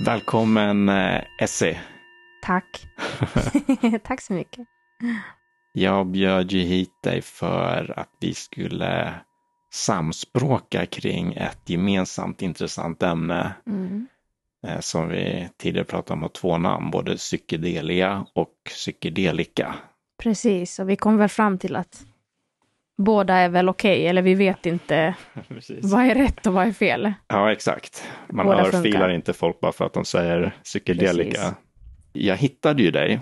Välkommen eh, Essie. Tack. Tack så mycket. Jag bjöd ju hit dig för att vi skulle samspråka kring ett gemensamt intressant ämne Mm. eh, som vi tidigare pratade om har två namn, både psykedelia och psykedelika. Precis, och vi kom väl fram till att båda är väl okej, eller vi vet inte vad är rätt och vad är fel. Ja, exakt. Man Båda örfilar funkar. inte folk bara för att de säger psykedelika. Precis. Jag hittade ju dig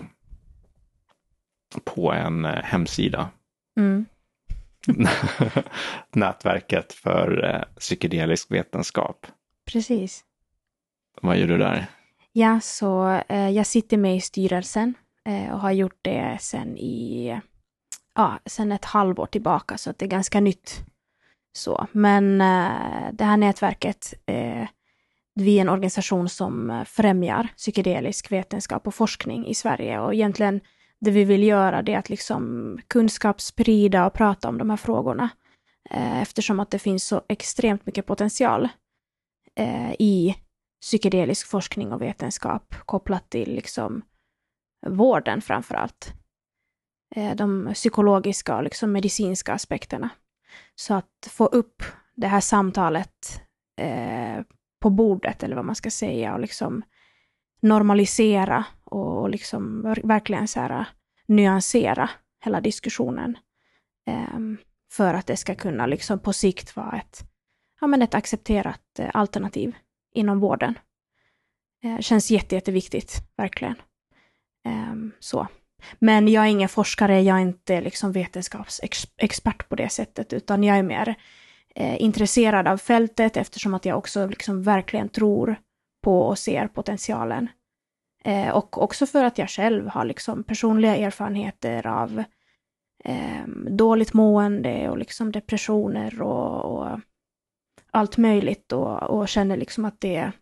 på en eh, hemsida. Mm. Nätverket för eh, psykedelisk vetenskap. Precis. Vad gör du där? Ja, så eh, jag sitter med i styrelsen eh, och har gjort det sen i, ja, sen ett halvår tillbaka, så att det är ganska nytt. Så, men eh, det här nätverket, eh, vi är en organisation som främjar psykedelisk vetenskap och forskning i Sverige och egentligen det vi vill göra det är att liksom kunskapssprida och prata om de här frågorna eh, eftersom att det finns så extremt mycket potential eh, i psykedelisk forskning och vetenskap kopplat till liksom vården framför allt. Eh, de psykologiska och liksom medicinska aspekterna. Så att få upp det här samtalet eh, på bordet, eller vad man ska säga, och liksom normalisera och, och liksom verkligen så här, eh, nyansera hela diskussionen. Eh, för att det ska kunna liksom på sikt vara ett, ja, men ett accepterat eh, alternativ inom vården. Eh, känns jätte, jätteviktigt, verkligen. Ehm, så. Men jag är ingen forskare, jag är inte liksom vetenskapsexpert på det sättet, utan jag är mer eh, intresserad av fältet eftersom att jag också liksom verkligen tror på och ser potentialen. Eh, och också för att jag själv har liksom personliga erfarenheter av eh, dåligt mående och liksom depressioner och, och allt möjligt och, och känner liksom att det är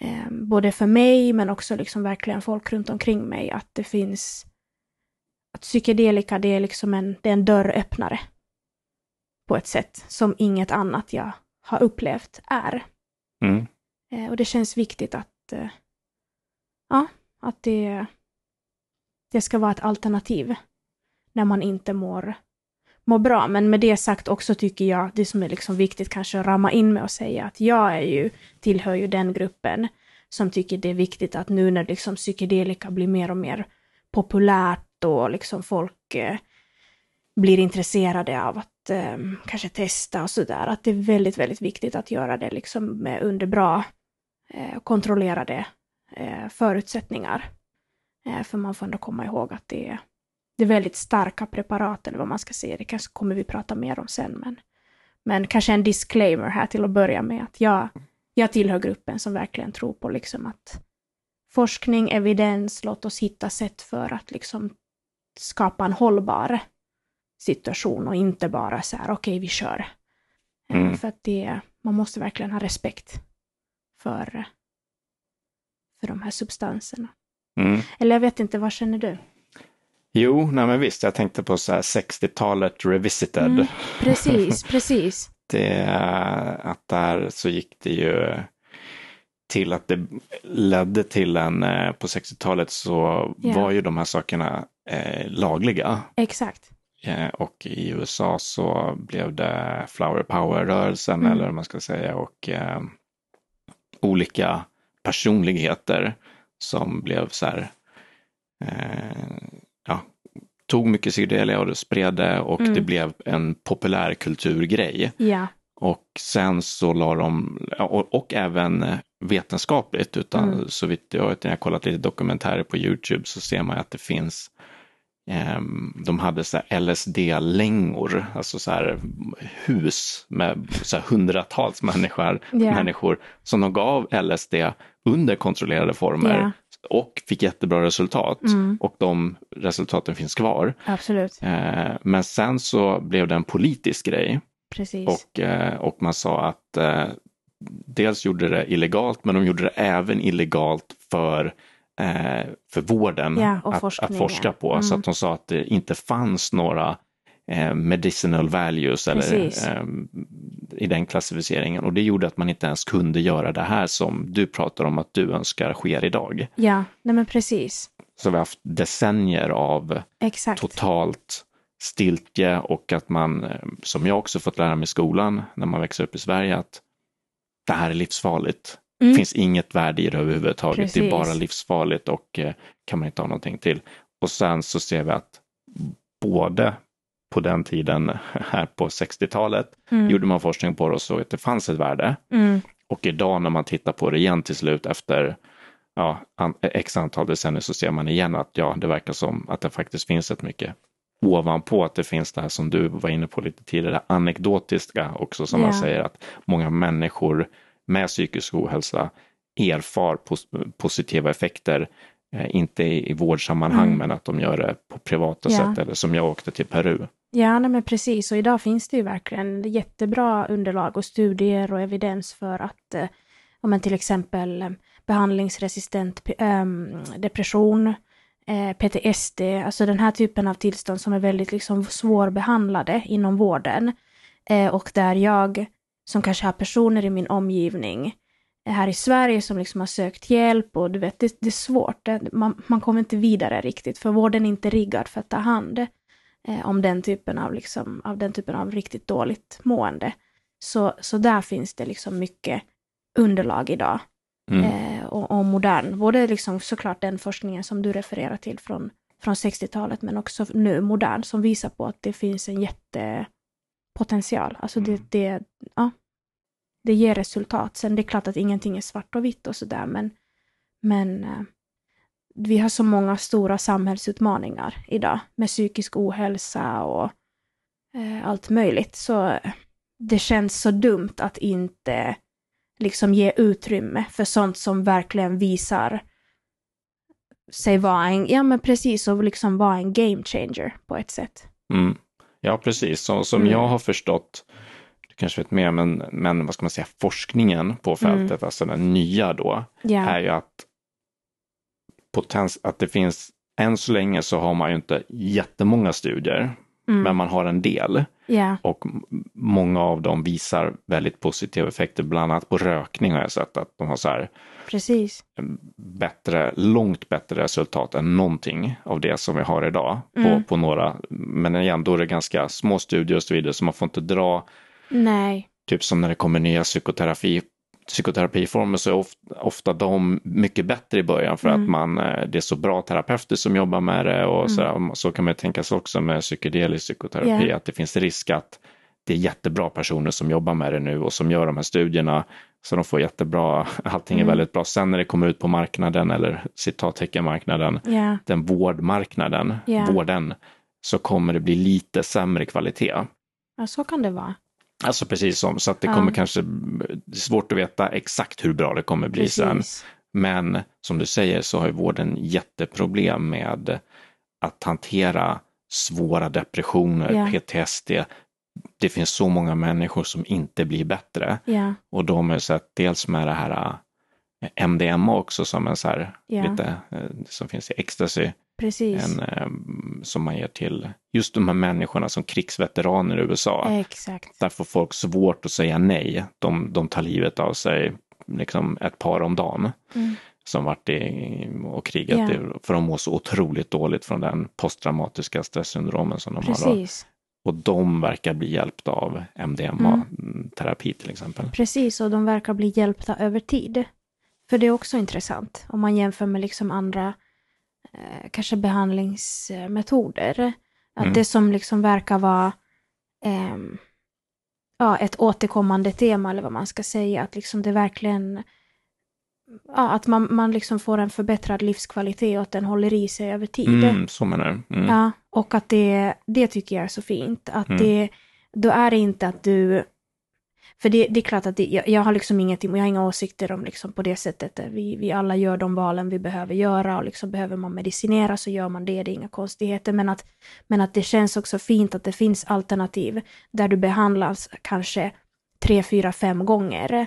eh, både för mig men också liksom verkligen folk runt omkring mig att det finns att psykedelika det är liksom en, det är en dörröppnare på ett sätt som inget annat jag har upplevt är. Mm. Eh, och det känns viktigt att, eh, ja, att det, det ska vara ett alternativ när man inte mår, mår bra. Men med det sagt också tycker jag, det som är liksom viktigt kanske att ramma in med och säga att jag är ju, tillhör ju den gruppen som tycker det är viktigt att nu när liksom psykedelika blir mer och mer populärt och liksom folk eh, blir intresserade av att eh, kanske testa och sådär, att det är väldigt, väldigt viktigt att göra det liksom med under bra eh, kontrollerade eh, förutsättningar. Eh, för man får ändå komma ihåg att det är, det är väldigt starka preparat, eller vad man ska säga, det kanske kommer vi prata mer om sen, men, men kanske en disclaimer här till att börja med, att jag, jag tillhör gruppen som verkligen tror på liksom att forskning, evidens, låt oss hitta sätt för att liksom skapa en hållbar situation och inte bara så här, okej, vi kör. Eh, Mm. För att det, man måste verkligen ha respekt för, för de här substanserna. Mm. Eller jag vet inte, vad känner du? Jo, nej men visst, jag tänkte på så här 60-talet revisited. Mm, precis, precis. Det, att där så gick det ju till att det ledde till en, eh, på 60-talet så Ja. var ju de här sakerna eh, lagliga. Exakt. Eh, och i USA så blev det Flower Power-rörelsen Mm. eller vad man ska säga och eh, olika personligheter som blev så här, eh, ja, tog mycket psykedelia och det spred det och Mm. det blev en populärkulturgrej. Ja, Och sen så la de, och, och även vetenskapligt, utan Mm. så vitt jag vet, när jag kollat lite dokumentärer på Youtube så ser man att det finns ehm, de hade så LSD-längor, alltså så här hus med så här hundratals människor, Ja. människor som de gav LSD under kontrollerade former Ja. Och fick jättebra resultat. Mm. Och de resultaten finns kvar. absolut. Eh, men sen så blev det en politisk grej. Precis. Och, eh, och man sa att eh, dels gjorde det illegalt, men de gjorde det även illegalt för, eh, för vården Ja, att, att forska på. Mm. Så att de sa att det inte fanns några medicinal values eller Precis. eh, i den klassificeringen. Och det gjorde att man inte ens kunde göra det här som du pratar om att du önskar sker idag. Ja, nej men precis. Så vi har haft decennier av Exakt. totalt stiltje och att man, eh, som jag också fått lära mig i skolan när man växer upp i Sverige, att det här är livsfarligt. Mm. Det finns inget värde i det överhuvudtaget. Det är Precis. bara livsfarligt och eh, kan man inte ha någonting till. Och sen så ser vi att både på den tiden här på 60-talet Mm. gjorde man forskning på det och såg att det fanns ett värde. Mm. Och idag när man tittar på det igen till slut efter ja, an, x antal decennier så ser man igen att ja, det verkar som att det faktiskt finns ett mycket ovanpå att det finns det här som du var inne på lite tidigare, anekdotiska också som man Ja. säger att många människor med psykisk ohälsa erfar pos positiva effekter, inte i, i vårdsammanhang Mm. men att de gör det på privata Ja. sätt eller som jag åkte till Peru. Ja, nej men precis. Och idag finns det ju verkligen jättebra underlag och studier och evidens för att eh, om man till exempel eh, behandlingsresistent ehm, depression, eh, PTSD, alltså den här typen av tillstånd som är väldigt liksom svårbehandlade inom vården. Eh, och där jag, som kanske har personer i min omgivning eh, här i Sverige som liksom har sökt hjälp och du vet, det, det är svårt. Det, man, man kommer inte vidare riktigt för vården är inte riggad för att ta hand eh, om den typen av, liksom, av den typen av riktigt dåligt mående. Så, så där finns det liksom mycket underlag idag Mm. eh, och, och modern, både liksom såklart den forskningen som du refererar till från, från 60-talet men också nu modern som visar på att det finns en jättepotential. Alltså det, Mm. det, ja, det ger resultat. Sen det är klart att ingenting är svart och vitt och sådär men, men eh, vi har så många stora samhällsutmaningar idag med psykisk ohälsa och eh, allt möjligt. Så det känns så dumt att inte liksom ge utrymme för sånt som verkligen visar sig vara en, ja men precis, och liksom vara en game changer på ett sätt. Mm. Ja, precis. Så, som Mm. jag har förstått, kanske vet mer, men, men vad ska man säga, forskningen på fältet, Mm. alltså den nya då, Ja, är ju att, potens, att det finns, än så länge så har man ju inte jättemånga studier, mm, men man har en del. ja, Och många av dem visar väldigt positiva effekter, bland annat på rökning har jag sett att de har så här precis. bättre, långt bättre resultat än någonting av det som vi har idag på, Mm. på några. Men igen, då är det ganska små studier och så vidare, så man får inte dra, Nej, typ som när det kommer nya psykoterapi, psykoterapiformer så är ofta, ofta de mycket bättre i början för Mm. att man, eh, det är så bra terapeuter som jobbar med det och Mm. så, så kan man tänka sig också med psykedelisk psykoterapi Ja. att det finns risk att det är jättebra personer som jobbar med det nu och som gör de här studierna så de får jättebra, allting är Mm. väldigt bra. Sen när det kommer ut på marknaden eller citattecken marknaden, ja, den vårdmarknaden, Ja. vården, så kommer det bli lite sämre kvalitet. ja så kan det vara. Alltså precis som, så att det Ja. kommer kanske, svårt att veta exakt hur bra det kommer bli sen. Precis. Men som du säger så har ju vården jätteproblem med att hantera svåra depressioner, Ja. PTSD. Det finns så många människor som inte blir bättre. Ja, Och de har sett dels med det här eh, MDMA också som en så här, Ja. lite, eh, som finns i ecstasy, precis. en, eh, som man ger till just de här människorna som krigsveteraner i USA. Exakt. Där får folk svårt att säga nej. De, de tar livet av sig liksom ett par om dagen Mm. som varit i och krigat Ja. i- för de mår så otroligt dåligt från den posttraumatiska stresssyndromen som de har. Då. Precis. Och de verkar bli hjälpta av MDMA-terapi till exempel. Precis, och de verkar bli hjälpta över tid. För det är också intressant om man jämför med liksom andra eh, kanske behandlingsmetoder. Att Mm. det som liksom verkar vara ehm, ja, ett återkommande tema eller vad man ska säga, att liksom det verkligen ja, att man, man liksom får en förbättrad livskvalitet och att den håller i sig över tid. Mm, så menar du? Mm. Ja, och att det, det tycker jag är så fint. Att Mm. det, då är det inte att du... För det, det är klart att det, jag, jag har liksom ingenting, jag har inga åsikter om liksom på det sättet. Vi, vi alla gör de valen vi behöver göra och liksom behöver man medicinera så gör man det, det är inga konstigheter. Men att, men att det känns också fint att det finns alternativ där du behandlas kanske tre, fyra, fem gånger.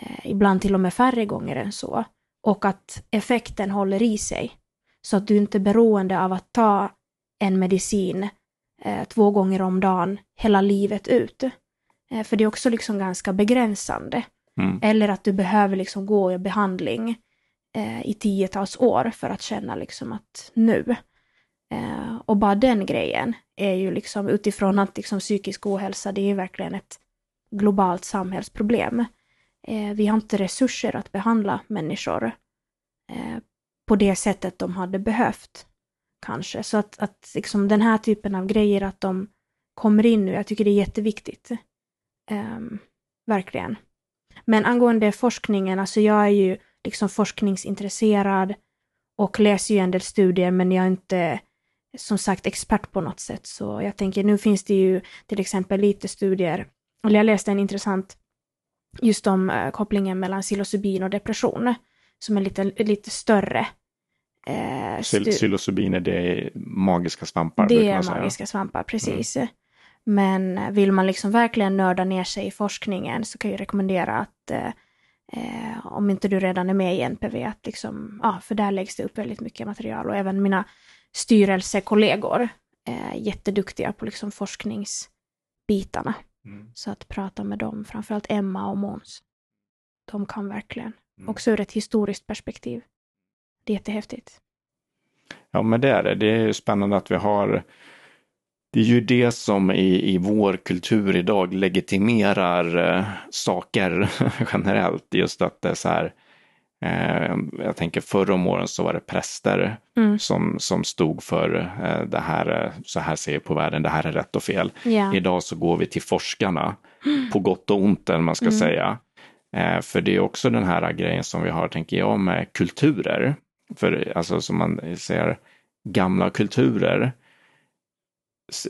Eh, ibland till och med färre gånger än så. Och att effekten håller i sig. Så att du inte är beroende av att ta en medicin eh, två gånger om dagen hela livet ut. Eh, för det är också liksom ganska begränsande. Mm. Eller att du behöver liksom gå i behandling eh, i tiotals år för att känna liksom att nu. Eh, och bara den grejen är ju liksom utifrån att liksom psykisk ohälsa, det är verkligen ett globalt samhällsproblem. Eh, vi har inte resurser att behandla människor eh, på det sättet de hade behövt. Kanske. Så att, att liksom den här typen av grejer, att de kommer in nu, jag tycker det är jätteviktigt. Ehm, verkligen. Men angående forskningen, alltså jag är ju liksom forskningsintresserad och läser ju en del studier, men jag är inte som sagt expert på något sätt. Så jag tänker, nu finns det ju till exempel lite studier, eller jag läste en intressant just om uh, kopplingen mellan psilocybin och depression, som är lite, lite större. Uh, Psilocybin är det magiska svampar? Det är magiska svampar, precis. Mm. Men vill man liksom verkligen nörda ner sig i forskningen så kan jag rekommendera att Eh, om inte du redan är med i NPV, att liksom, ja, för där läggs det upp väldigt mycket material och även mina styrelsekollegor är jätteduktiga på liksom forskningsbitarna. Mm. Så att prata med dem, framförallt Emma och Måns, de kan verkligen, mm. också ur ett historiskt perspektiv. Det är jättehäftigt. Ja, men det är det. Det är spännande att vi har det är ju det som i, i vår kultur idag legitimerar eh, saker generellt. Just att det är så här, eh, jag tänker förra om åren så var det präster mm. som, som stod för eh, det här, eh, så här ser jag på världen, det här är rätt och fel. Yeah. Idag så går vi till forskarna, på gott och ont eller man ska mm. säga. Eh, för det är också den här grejen som vi har, tänker jag, med kulturer. För alltså som man säger, gamla kulturer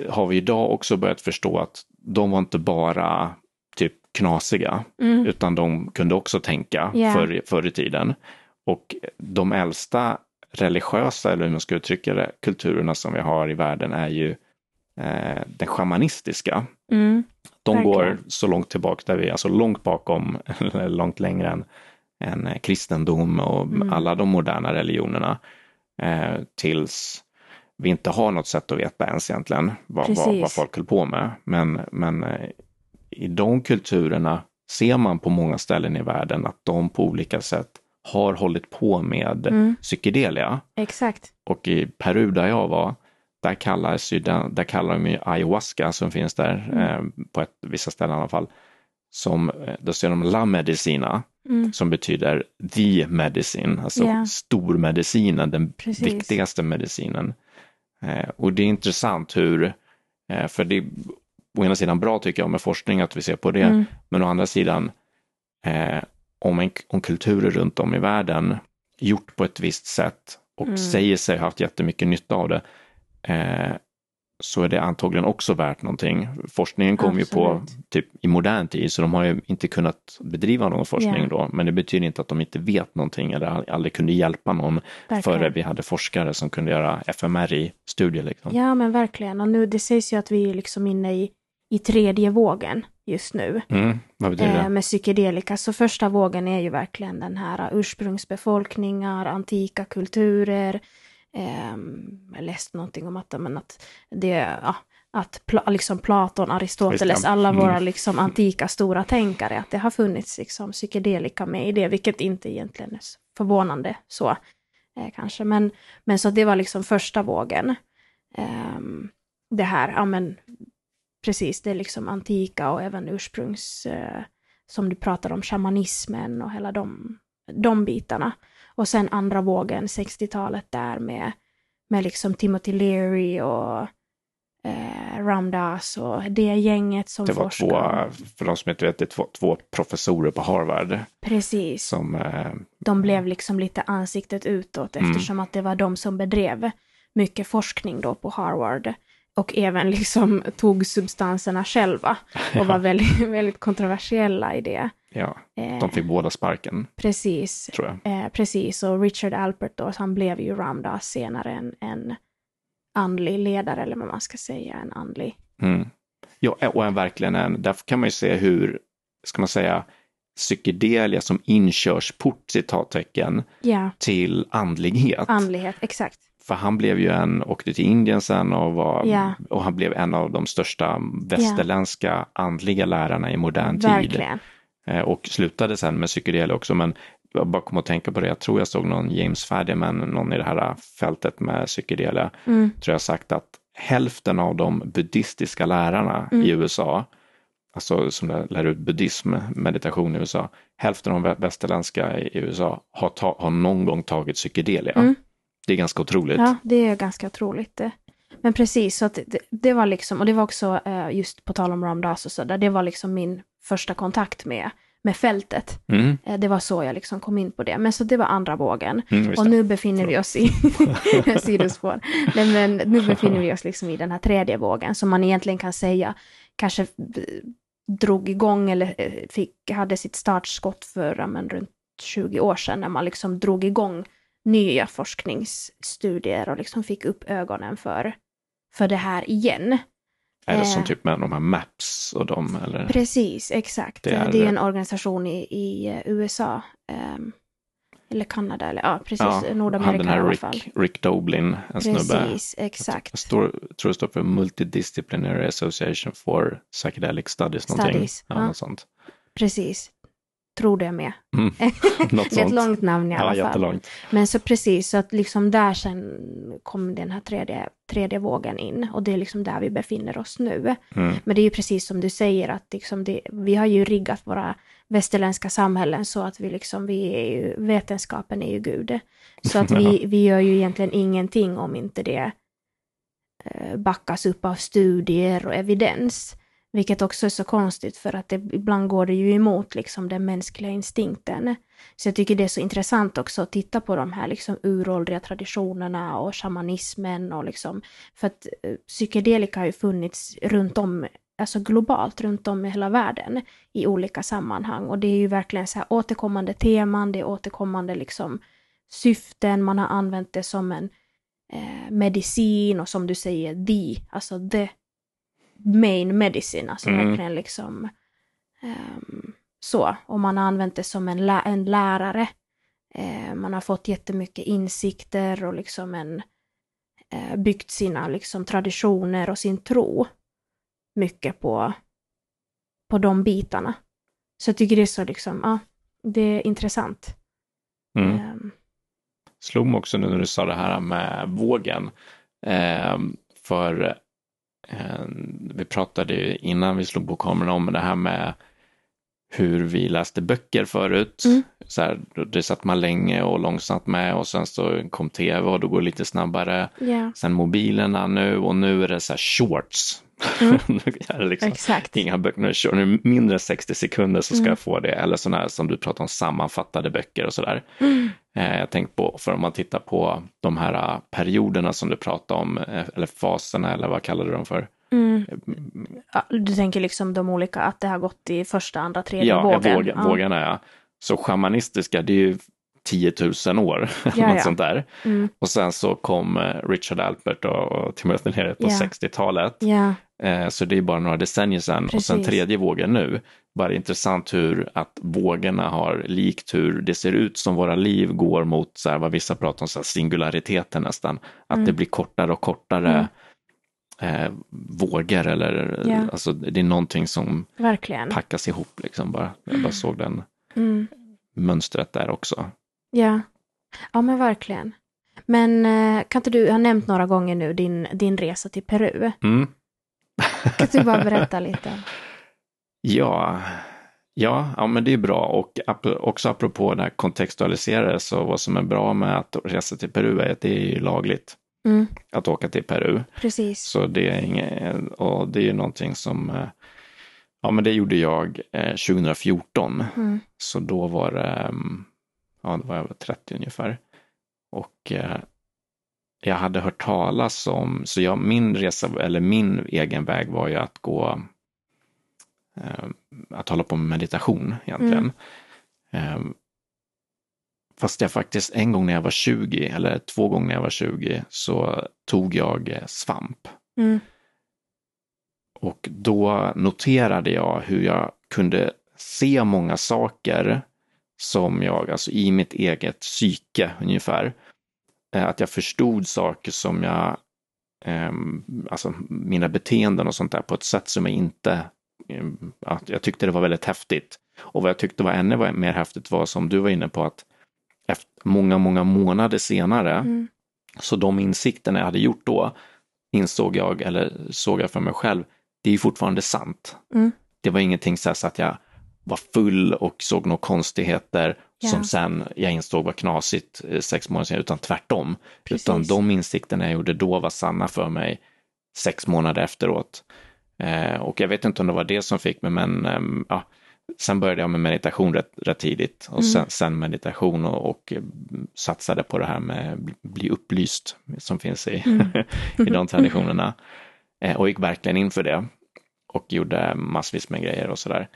har vi idag också börjat förstå att de var inte bara typ knasiga, mm. utan de kunde också tänka yeah. förr, förr i tiden. Och de äldsta religiösa, eller hur man ska uttrycka det, kulturerna som vi har i världen är ju eh, den shamanistiska. Mm. De Verkligen. går så långt tillbaka, där vi, alltså långt bakom, långt längre än, än kristendom och mm. alla de moderna religionerna. Eh, tills vi inte har något sätt att veta ens egentligen vad, vad, vad folk höll på med. Men, men eh, i de kulturerna ser man på många ställen i världen att de på olika sätt har hållit på med mm. psykedelia. Exakt. Och i Peru där jag var, där kallas ju den, där kallar de ju ayahuasca som finns där, mm. eh, på ett, vissa ställen i alla fall, som, eh, då ser de la medicina, mm. som betyder the medicine, alltså yeah. stormedicinen, den Precis. viktigaste medicinen. Eh, och det är intressant hur, eh, för det är å ena sidan bra tycker jag med forskning att vi ser på det, mm. men å andra sidan eh, om, en, om kulturer runt om i världen gjort på ett visst sätt och mm. säger sig ha haft jättemycket nytta av det, så är det antagligen också värt någonting. Forskningen kom ju på typ i modern tid så de har ju inte kunnat bedriva någon forskning yeah. då men det betyder inte att de inte vet någonting eller aldrig kunde hjälpa någon verkligen. före vi hade forskare som kunde göra fMRI-studier. Liksom. Ja men verkligen och nu det sägs ju att vi är liksom inne i, i tredje vågen just nu mm, vad betyder det? Eh, med psykedelika. Så första vågen är ju verkligen den här ursprungsbefolkningar, antika kulturer, eh, jag läste någonting om att, men att det, ja, att pla, liksom Platon, Aristoteles, alla våra mm. liksom antika stora tänkare, att det har funnits liksom psykedelika med i det, vilket inte egentligen är förvånande så eh, kanske. Men, men så det var liksom första vågen. Eh, det här, ja men precis, det är liksom antika och även ursprungs, eh, som du pratar om, shamanismen och hela de, de bitarna. Och sen andra vågen, 60-talet där med, med liksom Timothy Leary och eh, Ramdas och det gänget som Det var forskar. två, för de som inte vet, det är två, två professorer på Harvard. Precis. Som, eh, de blev liksom lite ansiktet utåt mm. eftersom att det var de som bedrev mycket forskning då på Harvard och även liksom tog substanserna själva och var väldigt, väldigt kontroversiella i det. Ja, de fick eh, båda sparken. Precis. Tror jag. Eh, precis, och Richard Alpert då, han blev ju Ramdas senare en, en andlig ledare, eller vad man ska säga, en andlig. Mm. Ja, och en, verkligen en, därför kan man ju se hur, ska man säga, psykedelia som inkörsport, citattecken, yeah. till andlighet. Andlighet, exakt. för han blev ju en, åkte till Indien sen och, var, Ja. och han blev en av de största västerländska andliga lärarna i modern tid. Verkligen. Eh, Och slutade sen med psykedelia också, men jag bara kom att tänka på det, jag tror jag såg någon James Fadiman, någon i det här fältet med psykedelia, Mm. tror jag sagt att hälften av de buddhistiska lärarna Mm. i USA, alltså som lär lär ut buddhism, meditation i USA, hälften av de västerländska i USA har, ta, har någon gång tagit psykedelia. Mm. Det är ganska otroligt. Ja, det är ganska otroligt. det. Men precis, så att det, det var liksom, och det var också eh, just på tal om Ram Dass och så där, det var liksom min första kontakt med, med fältet. Mm, Eh, Det var så jag liksom kom in på det. Men så det var andra vågen. mm, Och nu befinner vi oss i sidospår. Nej, men nu befinner vi oss liksom i den här tredje vågen som man egentligen kan säga kanske eh, drog igång eller fick, hade sitt startskott för men, runt 20 år sedan när man liksom drog igång nya forskningsstudier och liksom fick upp ögonen för, för det här igen. Är det som eh, typ med de här Maps och de, eller? Precis, exakt. Det Det är- är, en organisation i, i eh, USA. ehm, eller Kanada, eller ja, precis. Ja, han Nordamerika den i här alla Rick, fall. Rick Doblin, en snubbe. Precis, exakt. Jag står, tror det står för Multidisciplinary Association for Psychedelic Studies. Någonting. Studies, Ja, ja. Något sånt. Precis. Tror det med. Mm. Det är ett långt namn i Ja, alla fall. jättelångt. Men så precis, så att liksom där sen kom den här tredje, tredje vågen in. Och det är liksom där vi befinner oss nu. Mm. Men det är ju precis som du säger att liksom det, vi har ju riggat våra västerländska samhällen så att vi liksom, vi är ju, vetenskapen är ju Gud. Så att vi, vi gör ju egentligen ingenting om inte det eh, backas upp av studier och evidens. Vilket också är så konstigt för att det, ibland går det ju emot liksom den mänskliga instinkten. Så jag tycker det är så intressant också att titta på de här liksom uråldriga traditionerna och shamanismen och liksom för att eh, psykedelika har ju funnits runt om, alltså globalt runt om i hela världen i olika sammanhang och det är ju verkligen så här återkommande teman, det är återkommande liksom syften, man har använt det som en eh, medicin och som du säger, the, alltså the main medicine, alltså Mm. verkligen liksom ehm, så. Och man har använt det som en, lä- en lärare. Eh, man har fått jättemycket insikter och liksom en eh, byggt sina liksom traditioner och sin tro mycket på, på de bitarna. Så jag tycker det är så liksom, ja, det är intressant. Mm. Ehm, slog mig också nu när du sa det här med vågen. Eh, för vi pratade ju innan vi slog på kameran om det här med hur vi läste böcker förut. Mm. Så här, det satt man länge och långsamt med och sen så kom tv och då går det lite snabbare. ja, Sen mobilerna nu och nu är det så här shorts. Mm. är liksom exakt. inga böcker, nu short- nu mindre än 60 sekunder så ska Mm. jag få det. Eller sådana här som du pratar om sammanfattade böcker och sådär. Mm. Eh, jag tänker på, för om man tittar på de här eh, perioderna som du pratar om, eh, eller faserna eller vad kallar du dem för? Mm. Ja, du tänker liksom de olika, att det har gått i första, andra, tredje ja, vågen. Våg, ja. vågarna ja. Så shamanistiska, det är ju 10 000 år, Ja, något ja. sånt där. Mm. Och sen så kom eh, Richard Alpert och, Timothy Leary på Ja. 60-talet. Eh, så det är bara några decennier sedan. Och sen Precis. tredje vågen nu. Bara intressant hur att vågorna har likt hur det ser ut som våra liv går mot så här, vad vissa pratar om, så här, singulariteten nästan. Att Mm. det blir kortare och kortare eh, vågor eller Ja. alltså det är någonting som verkligen. packas ihop liksom bara. Jag bara såg den Mm. mönstret där också. Ja. ja, men verkligen. Men eh, kan inte du, jag har nämnt några gånger nu din, din resa till Peru. Mm. Kan du bara berätta lite? Ja, ja, ja, men det är bra och ap- också apropå det här kontextualiserade så vad som är bra med att resa till Peru är att det är ju lagligt Mm, att åka till Peru. precis. Så det är inget, och det är någonting som, eh, ja men det gjorde jag eh, 2014. Mm, Så då var det, mm, ja då var jag väl 30 ungefär. Och eh, jag hade hört talas om, så jag, min resa, eller min egen väg var ju att gå, eh, att hålla på med meditation egentligen. Eh, fast jag faktiskt en gång när jag var 20, eller två gånger när jag var 20, så tog jag eh, svamp. mm, Och då noterade jag hur jag kunde se många saker som jag, alltså i mitt eget psyke ungefär, att jag förstod saker som jag, eh, alltså mina beteenden och sånt där på ett sätt som jag inte, eh, att jag tyckte det var väldigt häftigt. Och vad jag tyckte var ännu mer häftigt var som du var inne på att efter många, många månader senare, Mm. så de insikterna jag hade gjort då, insåg jag, eller såg jag för mig själv, det är fortfarande sant. Mm. Det var ingenting så, så att jag var full och såg några konstigheter Ja. som sen jag insåg var knasigt eh, sex månader senare, utan tvärtom. Precis. Utan de insikterna jag gjorde då var sanna för mig sex månader efteråt. Eh, och jag vet inte om det var det som fick mig, men ehm, ja, sen började jag med meditation rätt, rätt tidigt och sen, sen meditation och, och eh, satsade på det här med bli- upplyst som finns i, i de traditionerna. Eh, och gick verkligen in för det och gjorde massvis med grejer och sådär.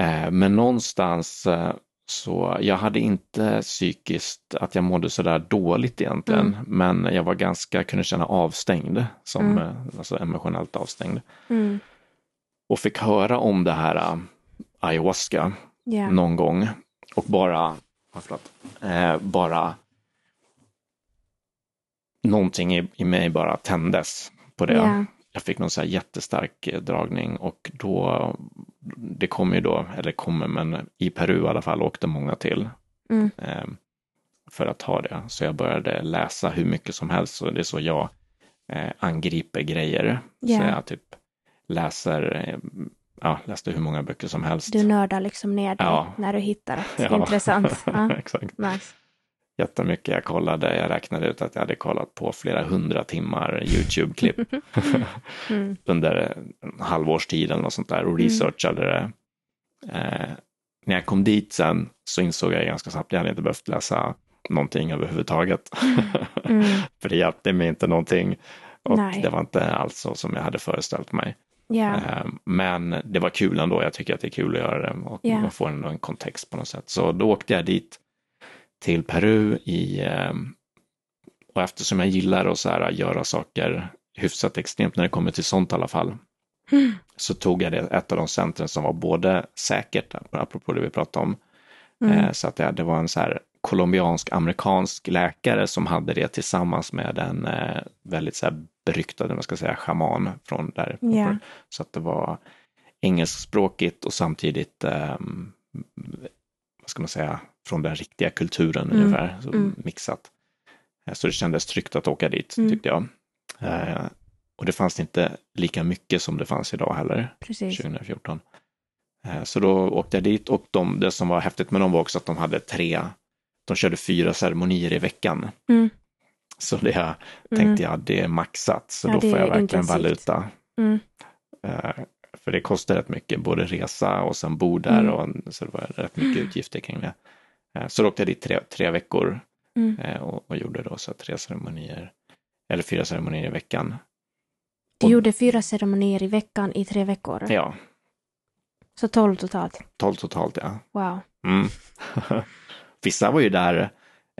Eh, men någonstans eh, så jag hade inte psykiskt att jag mådde sådär dåligt egentligen, men jag var ganska, kunde känna avstängd, som, eh, alltså emotionellt avstängd. Mm. Och fick höra om det här ayahuasca Ja. någon gång och bara, ja, förlåt, eh, bara någonting i, i mig bara tändes på det. Ja. Jag fick någon så här jättestark eh, dragning och då, det kommer ju då, eller kommer, men i Peru i alla fall åkte många till Mm. eh, för att ha det. Så jag började läsa hur mycket som helst och det är så jag eh, angriper grejer. Ja. Så jag typ läser, ja, läste hur många böcker som helst. Du nördar liksom ner dig Ja. när du hittar ett Ja. intressant. Ja. Exakt. Nice. Jättemycket jag kollade. Jag räknade ut att jag hade kollat på flera hundra timmar YouTube-klipp Mm. under en halvårs tid eller något sånt där och researchade det. Eh, när jag kom dit sen så insåg jag ganska snabbt att jag hade inte behövt läsa någonting överhuvudtaget. Mm. För det hjälpte mig inte någonting och Nej. det var inte alls så som jag hade föreställt mig. Eh, Men det var kul ändå. Jag tycker att det är kul att göra det och Ja. man får ändå en kontext på något sätt. Så då åkte jag dit till Peru i eh, och eftersom jag gillar att så här, göra saker hyfsat extremt när det kommer till sånt i alla fall Mm. så tog jag det, ett av de centren som var både säkert, apropå det vi pratade om, Mm. eh, så att det, det var en så här colombiansk-amerikansk läkare som hade det tillsammans med en eh, väldigt så här beryktad, vad ska säga, schaman från där. Ja. Så att det var engelskspråkigt och samtidigt, vad ska man säga, från den riktiga kulturen Mm, ungefär, så mm. mixat. Eh, Så det kändes tryggt att åka dit, Mm. tyckte jag. Eh, och det fanns inte lika mycket som det fanns idag heller, Precis. 2014. Eh, Så då åkte jag dit och de, det som var häftigt med dem var också att de hade tre, de körde fyra ceremonier i veckan. Mm. Så det Mm. tänkte jag, det är maxat, så Ja, då får jag verkligen intensivt. valuta. Mm. Eh, För det kostar rätt mycket, både resa och sen bo där, Mm. och, så det var rätt mycket utgifter kring det. Eh, Så då åkte jag dit tre, tre veckor Mm. eh, och, och gjorde då så tre ceremonier, eller fyra ceremonier i veckan. Du Och- gjorde fyra ceremonier i veckan i tre veckor. Ja, Så tolv totalt. tolv totalt ja. Wow. Mm. Vissa var ju där,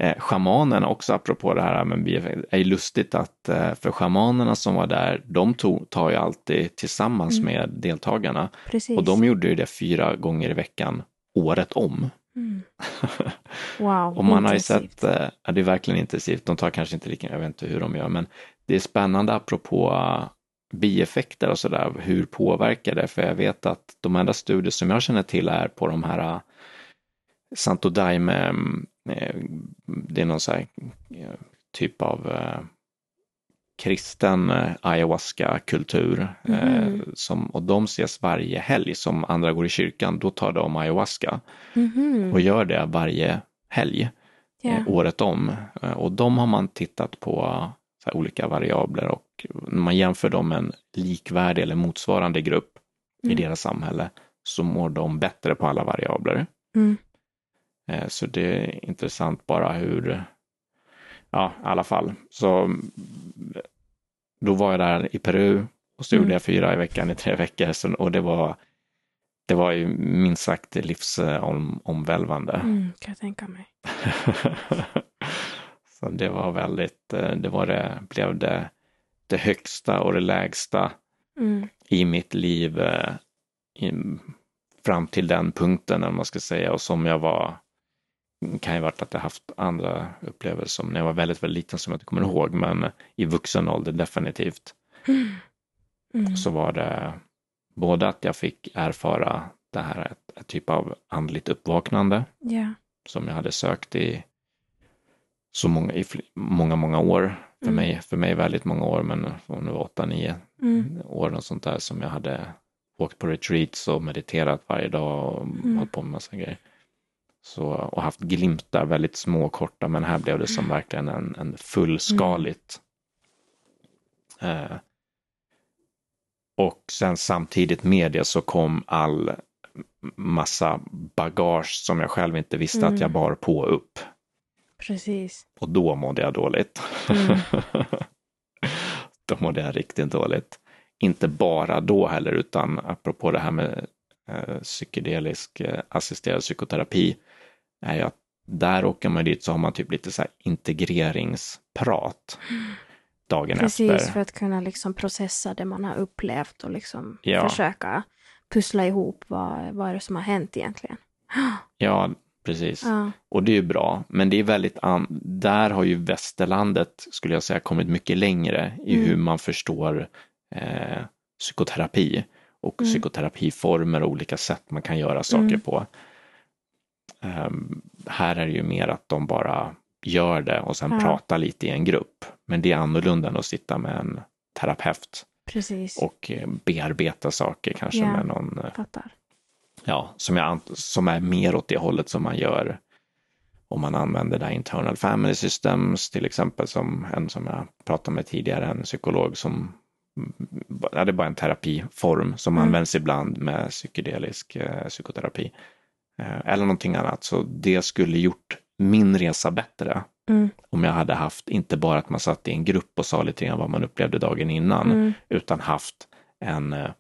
eh, schamanerna också, apropå det här med bieffekter, är lustigt att eh, för schamanerna som var där, de tog, tar ju alltid tillsammans Mm. med deltagarna Precis. och de gjorde ju det fyra gånger i veckan året om. Mm. Wow. Och man har ju intensivt. sett, eh, ja, det är verkligen intensivt, de tar kanske inte lika, jag vet inte hur de gör, men det är spännande apropå eh, bieffekter och sådär, hur påverkar det? För jag vet att de enda studier som jag känner till är på de här eh, Santo Daime, eh, det är någon så här eh, typ av eh, kristen eh, ayahuasca-kultur. eh, som, och de ses varje helg som andra går i kyrkan, då tar de ayahuasca Mhm. och gör det varje helg eh, året om. Eh, Och de har man tittat på eh, här, olika variabler och när man jämför dem med en likvärdig eller motsvarande grupp i Mm. deras samhälle så mår de bättre på alla variabler. Eh, Så det är intressant bara hur, ja i alla fall. Så då var jag där i Peru och så Mm. gjorde jag fyra i veckan i tre veckor så, och det var det var ju minst sagt livsomvälvande. Mm, kan jag tänka mig. så det var väldigt, eh, det var det, blev det, det högsta och det lägsta Mm. i mitt liv eh, i, fram till den punkten, vad man ska säga, och som jag var kan ju varit att jag haft andra upplevelser när jag var väldigt, väldigt liten som jag inte kommer ihåg, men i vuxen ålder definitivt. Mm. Så var det både att jag fick erfara det här, ett, ett typ av andligt uppvaknande Ja. som jag hade sökt i så många, i många, många år. För, Mm. mig, för mig väldigt många år, men om det var åtta, nio Mm. år och sånt där som jag hade åkt på retreats och mediterat varje dag och Mm. hållit på med massa grejer. Så, och haft glimtar, väldigt små och korta, men här blev det som Mm. verkligen en, en fullskaligt. Eh, och sen samtidigt med det så kom all massa bagage som jag själv inte visste Mm. att jag bar på upp. Precis. Och då mådde jag dåligt. Mm. då mådde jag riktigt dåligt. Inte bara då heller, utan apropå det här med eh, psykedelisk eh, assisterad psykoterapi, är ju att där åker man dit så har man typ lite så här integreringsprat dagen Precis, efter. för att kunna liksom processa det man har upplevt och liksom Ja. försöka pussla ihop vad, vad är det som har hänt egentligen. Ja, precis. Ja. Och det är ju bra, men det är väldigt, där har ju västerlandet, skulle jag säga, kommit mycket längre i Mm. hur man förstår eh, psykoterapi och Mm. psykoterapiformer och olika sätt man kan göra saker Mm. på. Ehm, här är det ju mer att de bara gör det och sen Ja. pratar lite i en grupp. Men det är annorlunda än att sitta med en terapeut Precis, och eh, bearbeta saker kanske Ja. med någon eh, fattar. ja, som, jag, som är mer åt det hållet som man gör om man använder det här internal family systems till exempel som en som jag pratade med tidigare, en psykolog som ja, det är bara en terapiform som Mm. används ibland med psykedelisk eh, psykoterapi. Eh, eller någonting annat. Så det skulle gjort min resa bättre Mm. om jag hade haft, inte bara att man satt i en grupp och sa lite grann vad man upplevde dagen innan, Mm. utan haft en eh,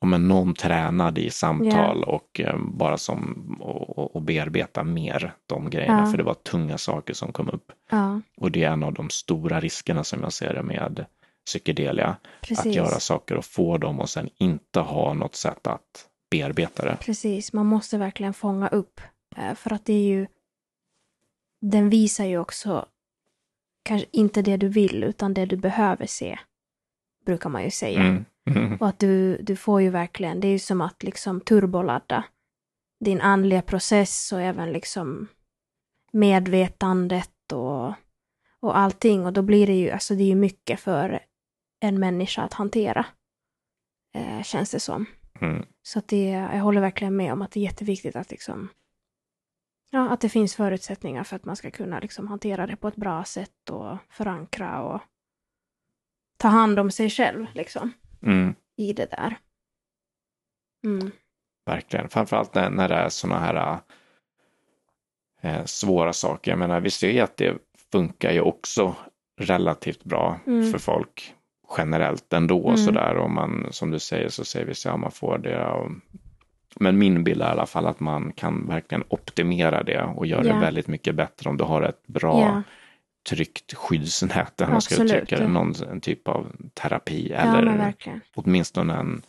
om en någon tränad i samtal och eh, bara som och, och- och bearbeta mer de grejerna, Ja. för det var tunga saker som kom upp. Ja, Och det är en av de stora riskerna som jag ser det med psykedelia, precis. att göra saker och få dem och sen inte ha något sätt att bearbeta det. Precis, man måste verkligen fånga upp. eh, För att det är ju... Den visar ju också kanske inte det du vill, utan det du behöver se. Brukar man ju säga. Mm. Mm. Och att du, du får ju verkligen, det är ju som att liksom turboladda din andliga process och även liksom medvetandet och, och allting. Och då blir det ju, alltså det är ju mycket för en människa att hantera. Eh, känns det som. Mm. Så att det, jag håller verkligen med om att det är jätteviktigt att liksom Ja, att det finns förutsättningar för att man ska kunna liksom hantera det på ett bra sätt och förankra och ta hand om sig själv liksom Mm. i det där. Mm. Verkligen, framförallt när, när det är sådana här eh, svåra saker. Jag menar, vi ser ju att det funkar ju också relativt bra Mm. för folk generellt ändå. Mm. Sådär. Och man, som du säger så säger vi så ja, man får det. Och, men min bild är i alla fall att man kan verkligen optimera det och göra Ja. det väldigt mycket bättre om du har ett bra Ja, tryggt skyddsnät, eller man ska uttrycka det, någon en typ av terapi ja eller verkligen. åtminstone en,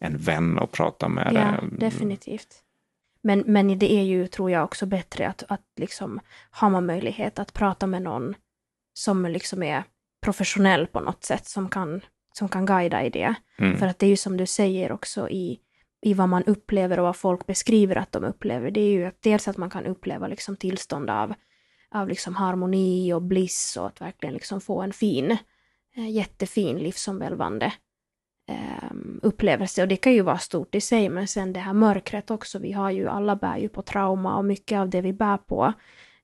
en vän att prata med. Ja, eh, definitivt. Men, men det är ju, tror jag, också bättre att, att liksom, har man möjlighet att prata med någon som liksom är professionell på något sätt, som kan, som kan guida i det. Mm. För att det är ju som du säger också i, i vad man upplever och vad folk beskriver att de upplever. Det är ju att dels att man kan uppleva liksom tillstånd av, av liksom harmoni och bliss och att verkligen liksom få en fin, eh, jättefin livsomvälvande eh, upplevelse. Och det kan ju vara stort i sig, men sen det här mörkret också. Vi har ju, alla bär ju på trauma och mycket av det vi bär på,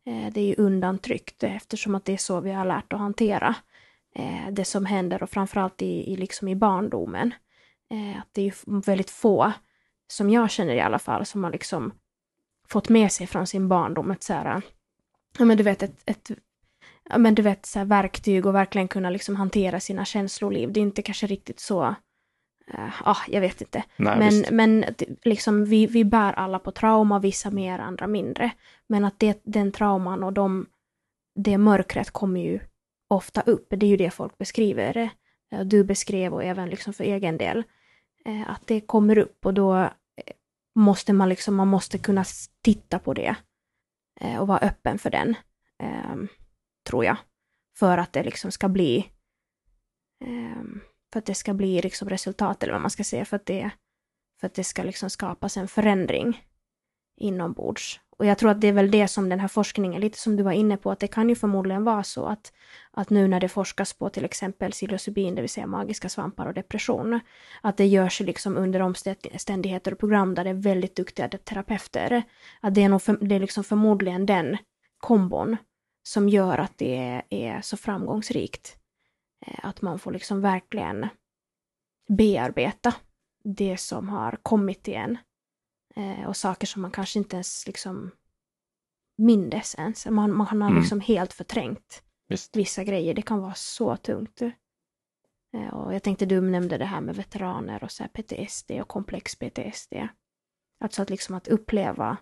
eh, det är ju undantryckt eftersom att det är så vi har lärt att hantera eh, det som händer och framförallt i, i, liksom i barndomen. Eh, att det är väldigt få, som jag känner i alla fall, som har liksom fått med sig från sin barndom ett så här, ja men du vet ett, ett ja men du vet så här verktyg och verkligen kunna liksom hantera sina känsloliv. Det är inte kanske riktigt så, eh, ja jag vet inte. Nej, Men, visst. men liksom, vi, vi bär alla på trauma, vissa mer, andra mindre. Men att det, den trauman och de, det mörkret kommer ju ofta upp. Det är ju det folk beskriver. Eh, du beskrev och även liksom för egen del. Eh, att det kommer upp och då eh, måste man liksom, man måste kunna titta på det. och vara öppen för den, ehm, tror jag. För att det liksom ska bli ehm, för att det ska bli liksom resultat, eller vad man ska säga, för att det, för att det ska liksom skapas en förändring inombords. Och jag tror att det är väl det som den här forskningen, lite som du var inne på, att det kan ju förmodligen vara så att, att nu när det forskas på till exempel psilocybin, det vill säga magiska svampar och depression, att det görs liksom under omständigheter och program där det är väldigt duktiga terapeuter. Att det är, nog för, det är liksom förmodligen den kombon som gör att det är, är så framgångsrikt. Eh, att man får liksom verkligen bearbeta det som har kommit till en och saker som man kanske inte ens liksom mindes ens. Man, man har mm. liksom helt förträngt Visst. vissa grejer. Det kan vara så tungt. Eh, och jag tänkte du nämnde det här med veteraner och så PTSD och komplex PTSD. Alltså att liksom att uppleva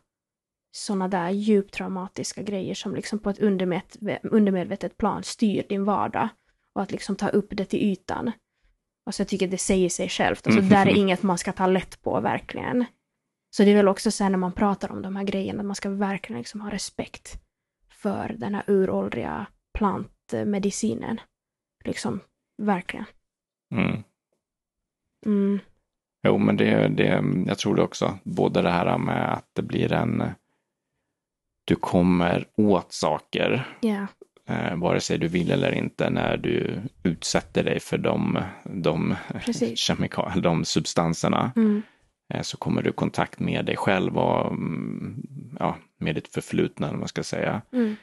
sådana där djupt traumatiska grejer som liksom på ett undermed undermedvetet plan styr din vardag. Och att liksom ta upp det till ytan. Alltså jag tycker det säger sig självt. Alltså mm. där är inget man ska ta lätt på verkligen. Så det är väl också så här när man pratar om de här grejerna, att man ska verkligen liksom ha respekt för den här uråldriga plantmedicinen. Liksom, verkligen. Mm. Mm. Jo, men det, det, jag tror det också. Både det här med att det blir en... Du kommer åt saker. Yeah. Eh, vare sig du vill eller inte när du utsätter dig för de, de kemikalier, de substanserna. Mm. Eh, så kommer du i kontakt med dig själv och mm, ja, med ditt förflutna, man ska säga. Mm.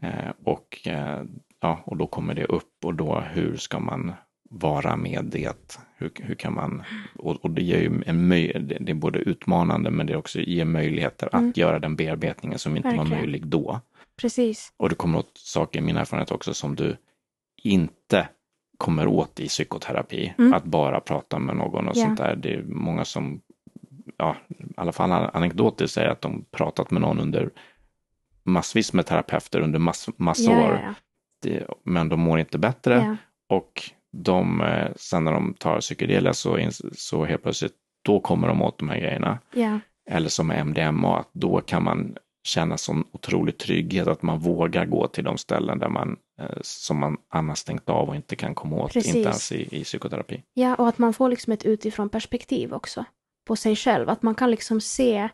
Eh, och, eh, ja, och då kommer det upp och då hur ska man vara med det? Hur, hur kan man, och, och det ger ju en möjlighet, det är både utmanande men det också ger möjligheter mm. att göra den bearbetningen som inte Verkligen. var möjlig då. Precis. Och det kommer åt saker, min erfarenhet också, som du inte kommer åt i psykoterapi. Mm. Att bara prata med någon och yeah. sånt där. Det är många som ja, i alla fall anekdotiskt säger att de pratat med någon under massvis med terapeuter under mass, massa ja. Ja, ja. Det, men de mår inte bättre och de, eh, sen när de tar psykedelia så, så helt plötsligt, då kommer de åt de här grejerna. Eller som MDMA, att då kan man känna sån otrolig trygghet att man vågar gå till de ställen där man, eh, som man annars stängt av och inte kan komma åt, Precis. inte ens i, i psykoterapi. Ja, och att man får liksom ett utifrån perspektiv också på sig själv. Att man kan liksom se,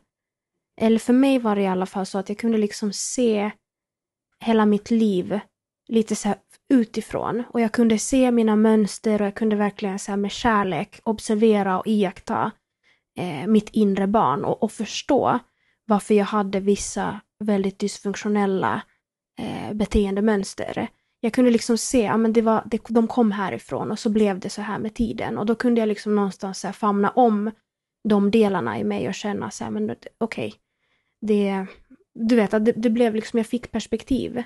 eller för mig var det i alla fall så att jag kunde liksom se hela mitt liv lite så utifrån. Och jag kunde se mina mönster och jag kunde verkligen så med kärlek observera och iaktta eh, mitt inre barn och, och, förstå varför jag hade vissa väldigt dysfunktionella eh, beteendemönster. Jag kunde liksom se, ja men det var, det, de kom härifrån och så blev det så här med tiden. Och då kunde jag liksom någonstans så famna om de delarna i mig och känna så här, men okej, okay, det, du vet att det, det, blev liksom, jag fick perspektiv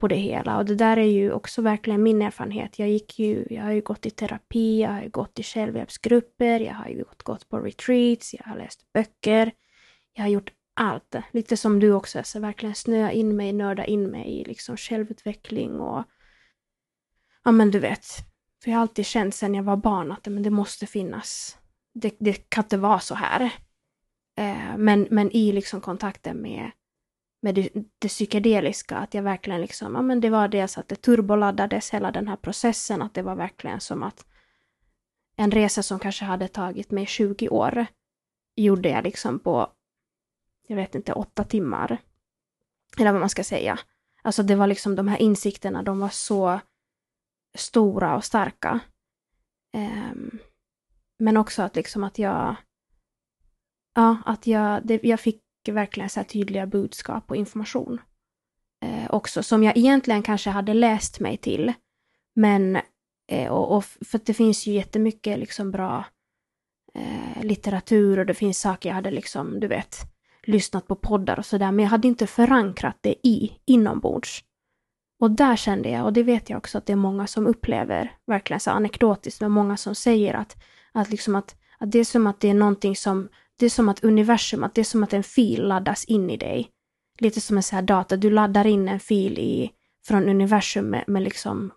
på det hela och det där är ju också verkligen min erfarenhet. Jag gick ju, jag har ju gått i terapi, jag har ju gått i självhjälpsgrupper, jag har ju gått, gått på retreats, jag har läst böcker, jag har gjort allt. Lite som du också, så verkligen snöa in mig, nörda in mig i liksom självutveckling och ja men du vet, för jag har alltid känt sedan jag var barn att men det måste finnas det, det kan inte vara så här. Eh, men, men i liksom kontakten med, med det, det psykedeliska, att jag verkligen liksom, ja men det var dels att det turboladdades hela den här processen, att det var verkligen som att en resa som kanske hade tagit mig 20 år gjorde jag liksom på, jag vet inte, åtta timmar. Eller vad man ska säga. Alltså det var liksom de här insikterna, de var så stora och starka. Um, men också att liksom att jag... Ja, att jag, det, jag fick verkligen så tydliga budskap och information. Eh, också, som jag egentligen kanske hade läst mig till. Men, eh, och, och, för det finns ju jättemycket liksom bra eh, litteratur och det finns saker jag hade liksom, du vet, lyssnat på poddar och sådär, men jag hade inte förankrat det i, inombords. Och där kände jag, och det vet jag också att det är många som upplever, verkligen så anekdotiskt, men många som säger att att, liksom att, att det är som att det är någonting som, det är som att universum, att det är som att en fil laddas in i dig. Lite som en sån här data, du laddar in en fil i, från universum med, med liksom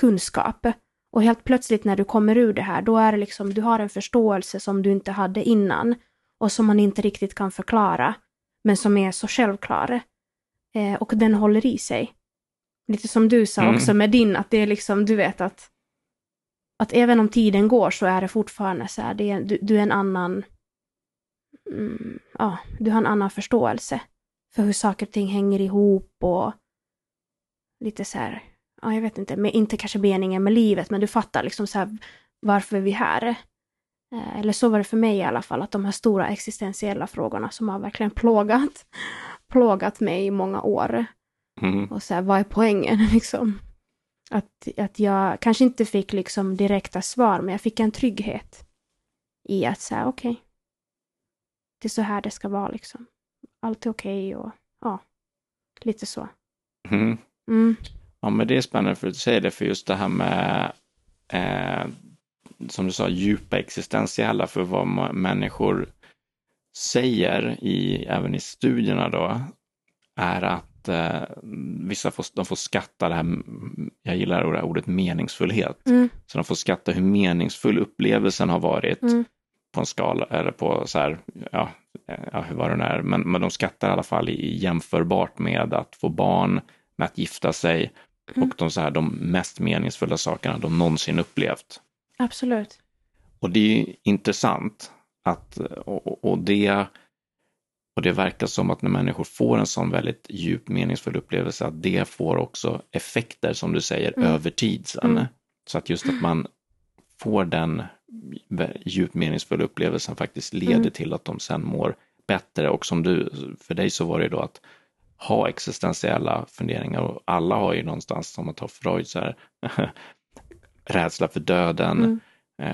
kunskap. Och helt plötsligt när du kommer ur det här, då är det liksom, du har en förståelse som du inte hade innan och som man inte riktigt kan förklara, men som är så självklar. Eh, och den håller i sig. Lite som du sa Mm. också med din, att det är liksom, du vet att att även om tiden går så är det fortfarande så här, det är, du, du är en annan, mm, ja, du har en annan förståelse för hur saker och ting hänger ihop och lite så här, ja jag vet inte, med, inte kanske meningen med livet, men du fattar liksom så här varför är vi här? Eh, Eller så var det för mig i alla fall, att de här stora existentiella frågorna som har verkligen plågat, plågat mig i många år. Mm. Och så här, vad är poängen liksom? Att, att jag kanske inte fick liksom direkta svar, men jag fick en trygghet i att säga okej, det är så här det ska vara liksom. Allt är okej och ja, lite så. Mm. Mm, Ja, men det är spännande för att du säger det, för just det här med, eh, som du sa, djupa existentiella, för vad människor säger, i, även i studierna då, är att eh, vissa får, de får skatta det här, jag gillar det här ordet meningsfullhet, mm, så de får skatta hur meningsfull upplevelsen har varit mm, på en skala, eller på så här, ja, ja hur var det nu är, men, men de skattar i alla fall i jämförbart med att få barn, med att gifta sig Mm. och de, så här, de mest meningsfulla sakerna de någonsin upplevt. absolut. Och det är intressant att, och, och det och det verkar som att när människor får en sån väldigt djup meningsfull upplevelse, att det får också effekter, som du säger, Mm. över tid sen. Mm. Så att just att man får den djupt meningsfulla upplevelsen faktiskt leder Mm. till att de sen mår bättre. Och som du, för dig så var det då att ha existentiella funderingar och alla har ju någonstans, som man tar Freud, så här, rädsla för döden, Mm,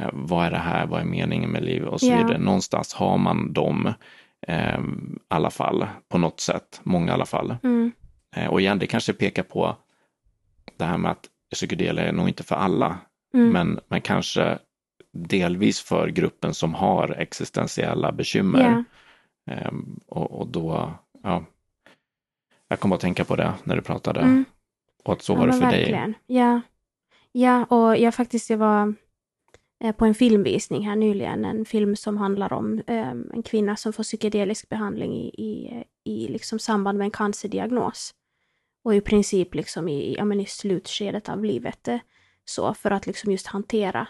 eh, vad är det här, vad är meningen med livet och så Ja. vidare. Någonstans har man dem eh, alla fall på något sätt, många i alla fall. mm, Eh, och igen, det kanske pekar på det här med att psykedelia är nog inte för alla, mm, men, men kanske delvis för gruppen som har existentiella bekymmer. ja, Ehm, och, och då, ja, jag kommer att tänka på det när du pratade. mm. Och att så ja, var det för dig. verkligen. Ja. ja, och jag faktiskt, jag var eh, Eh, på en filmvisning här nyligen, en film som handlar om eh, en kvinna som får psykedelisk behandling i, i, i liksom samband med en cancerdiagnos. Och i princip liksom i, ja, men i slutskedet av livet. eh, Så för att liksom just hantera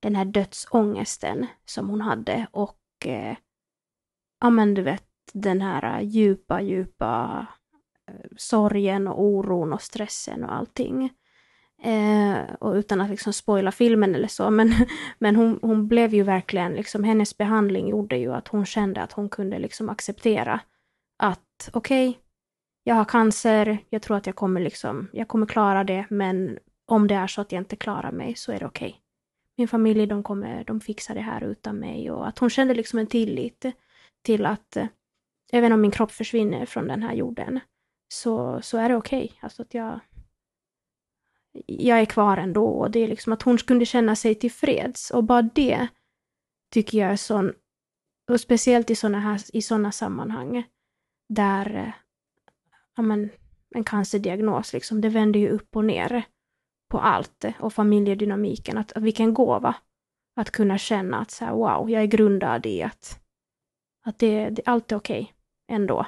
den här dödsångesten som hon hade och eh, ja men du vet den här djupa, djupa eh, sorgen och oron och stressen och allting. Eh, och utan att liksom spoila filmen eller så, men, men hon, hon blev ju verkligen, liksom hennes behandling gjorde ju att hon kände att hon kunde liksom acceptera att okej, jag har cancer, jag tror att jag kommer liksom, jag kommer klara det, men om det är så att jag inte klarar mig så är det okej. Min familj, de kommer, de fixar det här utan mig och att hon kände liksom en tillit till att eh, även om min kropp försvinner från den här jorden så, så är det okej. Alltså att jag, jag är kvar ändå och det är liksom att hon kunde känna sig tillfreds och bara det tycker jag är sån, och speciellt i sådana här, i såna sammanhang där, eh, ja men, en cancerdiagnos liksom, det vänder ju upp och ner på allt och familjedynamiken, att, att vilken gåva att kunna känna att så här, wow, jag är grundad i att, att det, det, allt är okej ändå.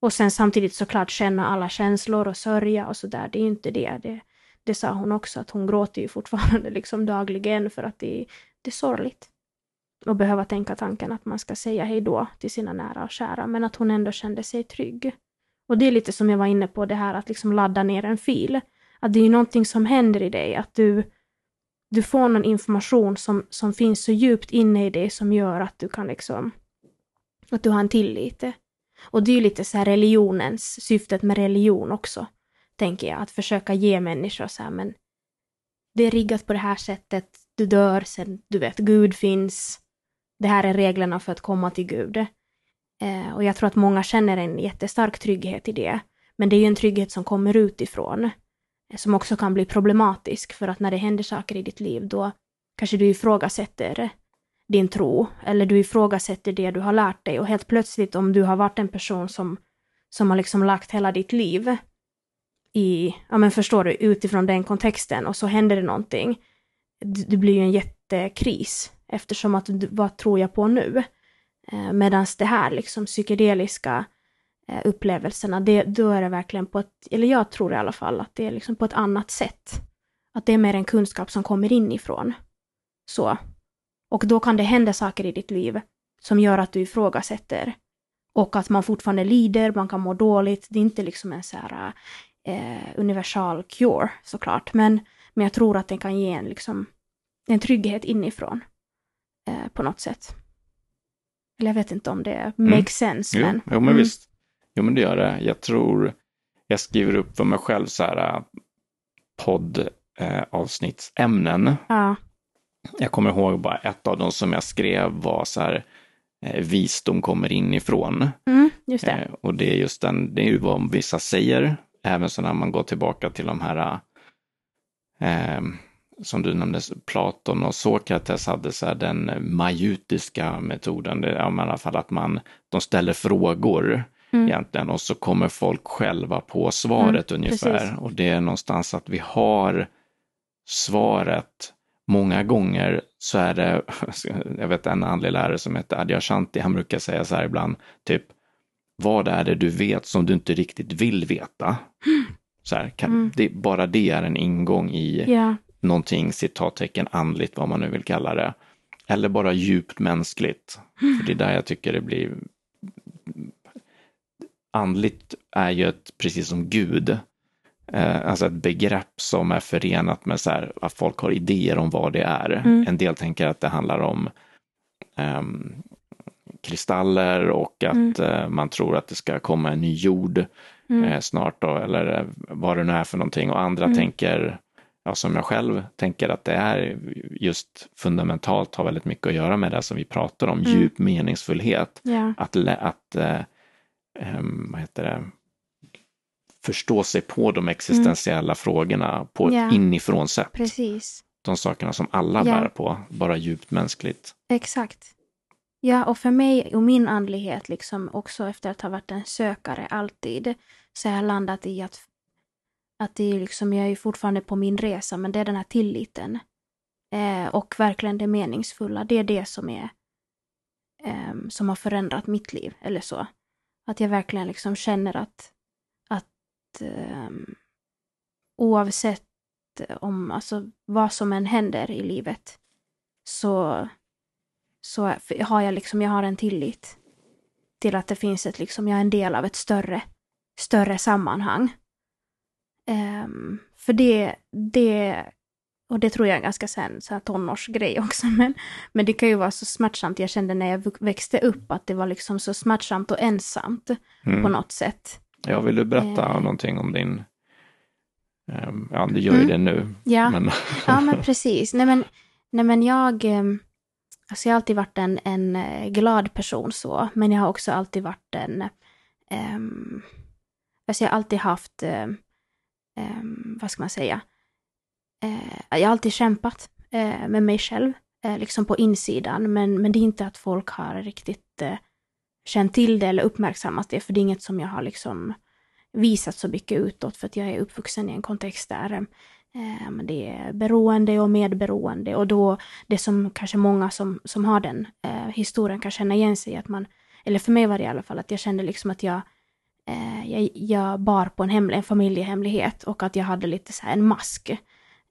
Och sen samtidigt såklart känna alla känslor och sörja och sådär, det är ju inte det. det. Det sa hon också, att hon gråter ju fortfarande liksom dagligen för att det, det är sorgligt. Och behöva tänka tanken att man ska säga hej då till sina nära och kära, men att hon ändå kände sig trygg. Och det är lite som jag var inne på, det här att liksom ladda ner en fil. Att det är ju någonting som händer i dig, att du, du får någon information som, som finns så djupt inne i dig som gör att du kan liksom, att du har en tillit. Och det är ju lite så här religionens, syftet med religion också, tänker jag, att försöka ge människor så här, men det är riggat på det här sättet, du dör, sen, du vet, Gud finns, det här är reglerna för att komma till Gud. Eh, och jag tror att många känner en jättestark trygghet i det, men det är ju en trygghet som kommer utifrån, eh, som också kan bli problematisk, för att när det händer saker i ditt liv, då kanske du ifrågasätter din tro, eller du ifrågasätter det du har lärt dig och helt plötsligt om du har varit en person som, som har liksom lagt hela ditt liv i, ja men förstår du, utifrån den kontexten och så händer det någonting. Det, blir ju en jättekris eftersom att vad tror jag på nu? Eh, Medan det här liksom psykedeliska eh, upplevelserna, det, då är det verkligen på ett, eller jag tror i alla fall att det är liksom på ett annat sätt. Att det är mer en kunskap som kommer inifrån. Så. Och då kan det hända saker i ditt liv som gör att du ifrågasätter. Och att man fortfarande lider, man kan må dåligt. Det är inte liksom en så här eh, universal cure såklart. Men, men jag tror att den kan ge en, liksom, en trygghet inifrån. Eh, på något sätt. Eller jag vet inte om det mm. makes sense. Jo, men, jo, men mm. visst. Jo, men det gör det. Jag tror, jag skriver upp för mig själv så här poddavsnittsämnen. Eh, ja. Jag kommer ihåg bara ett av dem som jag skrev var så här, eh, visdom kommer inifrån. Mm, just det. Eh, och det är just den, det är ju vad vissa säger, även så när man går tillbaka till de här eh, som du nämnde, Platon och Sokrates hade så den majutiska metoden, det, ja, i alla fall att man, de ställer frågor mm. egentligen och så kommer folk själva på svaret mm, ungefär. Precis. Och det är någonstans att vi har svaret. Många gånger så är det, jag vet en andlig lärare som heter Adyashanti, han brukar säga så här ibland, typ, vad är det du vet som du inte riktigt vill veta? Så här, kan, mm. det, bara det är en ingång i yeah någonting citattecken andligt, vad man nu vill kalla det. Eller bara djupt mänskligt. Mm. För det är där jag tycker det blir... Andligt är ju ett, precis som Gud, eh, alltså ett begrepp som är förenat med så här, att folk har idéer om vad det är. Mm. En del tänker att det handlar om eh, kristaller och att mm. eh, man tror att det ska komma en ny jord mm. eh, snart då, eller eh, vad det nu är för någonting. Och andra mm. tänker ja, som jag själv tänker att det är just fundamentalt har väldigt mycket att göra med det som vi pratar om, mm. djup meningsfullhet. Yeah. Att, att äh, vad heter det, förstå sig på de existentiella mm. frågorna på yeah. ett inifrån sätt. Precis. De sakerna som alla yeah. bär på, bara djupt mänskligt. Exakt. Ja, och för mig och min andlighet, liksom också efter att ha varit en sökare alltid, så har jag landat i att att det är liksom, jag är fortfarande på min resa, men det är den här tilliten. Eh, och verkligen det meningsfulla, det är det som är eh, som har förändrat mitt liv, eller så. Att jag verkligen liksom känner att, att eh, oavsett om, alltså vad som än händer i livet, så, så har jag liksom, jag har en tillit till att det finns ett liksom, jag är en del av ett större, större sammanhang. Um, för det, det, och det tror jag är en ganska sen, så här tonårsgrej också, men, men det kan ju vara så smärtsamt. Jag kände när jag växte upp att det var liksom så smärtsamt och ensamt mm. på något sätt. Ja, vill du berätta uh, någonting om din, um, ja du gör ju mm. det nu. Ja, men... ja men precis. Nej men, nej, men jag, um, alltså jag har alltid varit en, en eh, glad person så, men jag har också alltid varit en, um, alltså jag har alltid haft um, vad ska man säga, uh, jag har alltid kämpat uh, med mig själv, uh, liksom på insidan, men, men det är inte att folk har riktigt känt till det eller uppmärksammat det, för det är inget som jag har liksom visat så mycket utåt, för att jag är uppvuxen i en kontext där eh, det är beroende och medberoende och då det som kanske många som, som har den eh, historien kan känna igen sig i att man, eller för mig var det i alla fall att jag kände liksom att jag eh, jag, jag, bar på en, hemlig, en familjehemlighet och att jag hade lite så här en mask